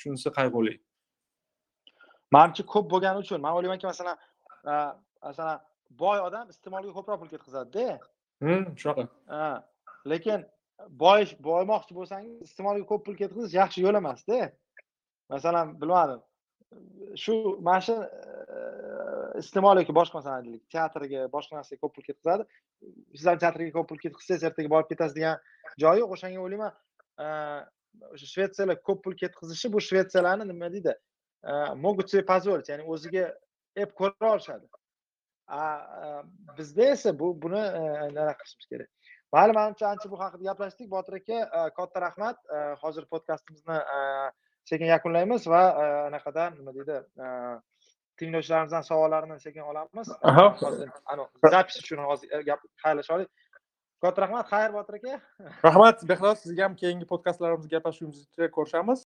Speaker 3: shunisi qayg'uli.
Speaker 2: Manimcha ko'p bo'lgani uchun man o'ylaymanki masalan masalan boy odam iste'molga ko'proq pul ketkazadida
Speaker 3: shunaqa.
Speaker 2: Lekin boy boymoqchi bo'lsangiz iste'molga ko'p pul ketkazish yaxshi yo'l emasda. Masalan bilmadim shu mana shu iste'mol yoki boshqa masalan aytaylik teatrga boshqa narsaga ko'p pul ketkazadi siz ham teatrga ko'p pul ketkazsangiz ertaga borib ketasiz degan joyi yo'q. O'shanga o'ylayman o'sha shvetsiyalar ko'p pul ketkazishi bu shvetsiyalarni nima deydi могут себе позволить ya'ni o'ziga ep ko'ra olishadi. Bizda esa bu buni anaqa qilishimiz kerak? Mayli manimcha ancha bu haqida gaplashdik. Botir aka katta rahmat. Hozir podkastimizni sekin yakunlaymiz va anaqadan nima deydi tinglovchilarimizdan savollarini sekin olamiz. Zapis uchun hozir gap xayrlashaylik katta rahmat xayr botir aka.
Speaker 3: Rahmat behroz sizga ham keyingi podkastlarimizda gaplashishimizga ko'rishamiz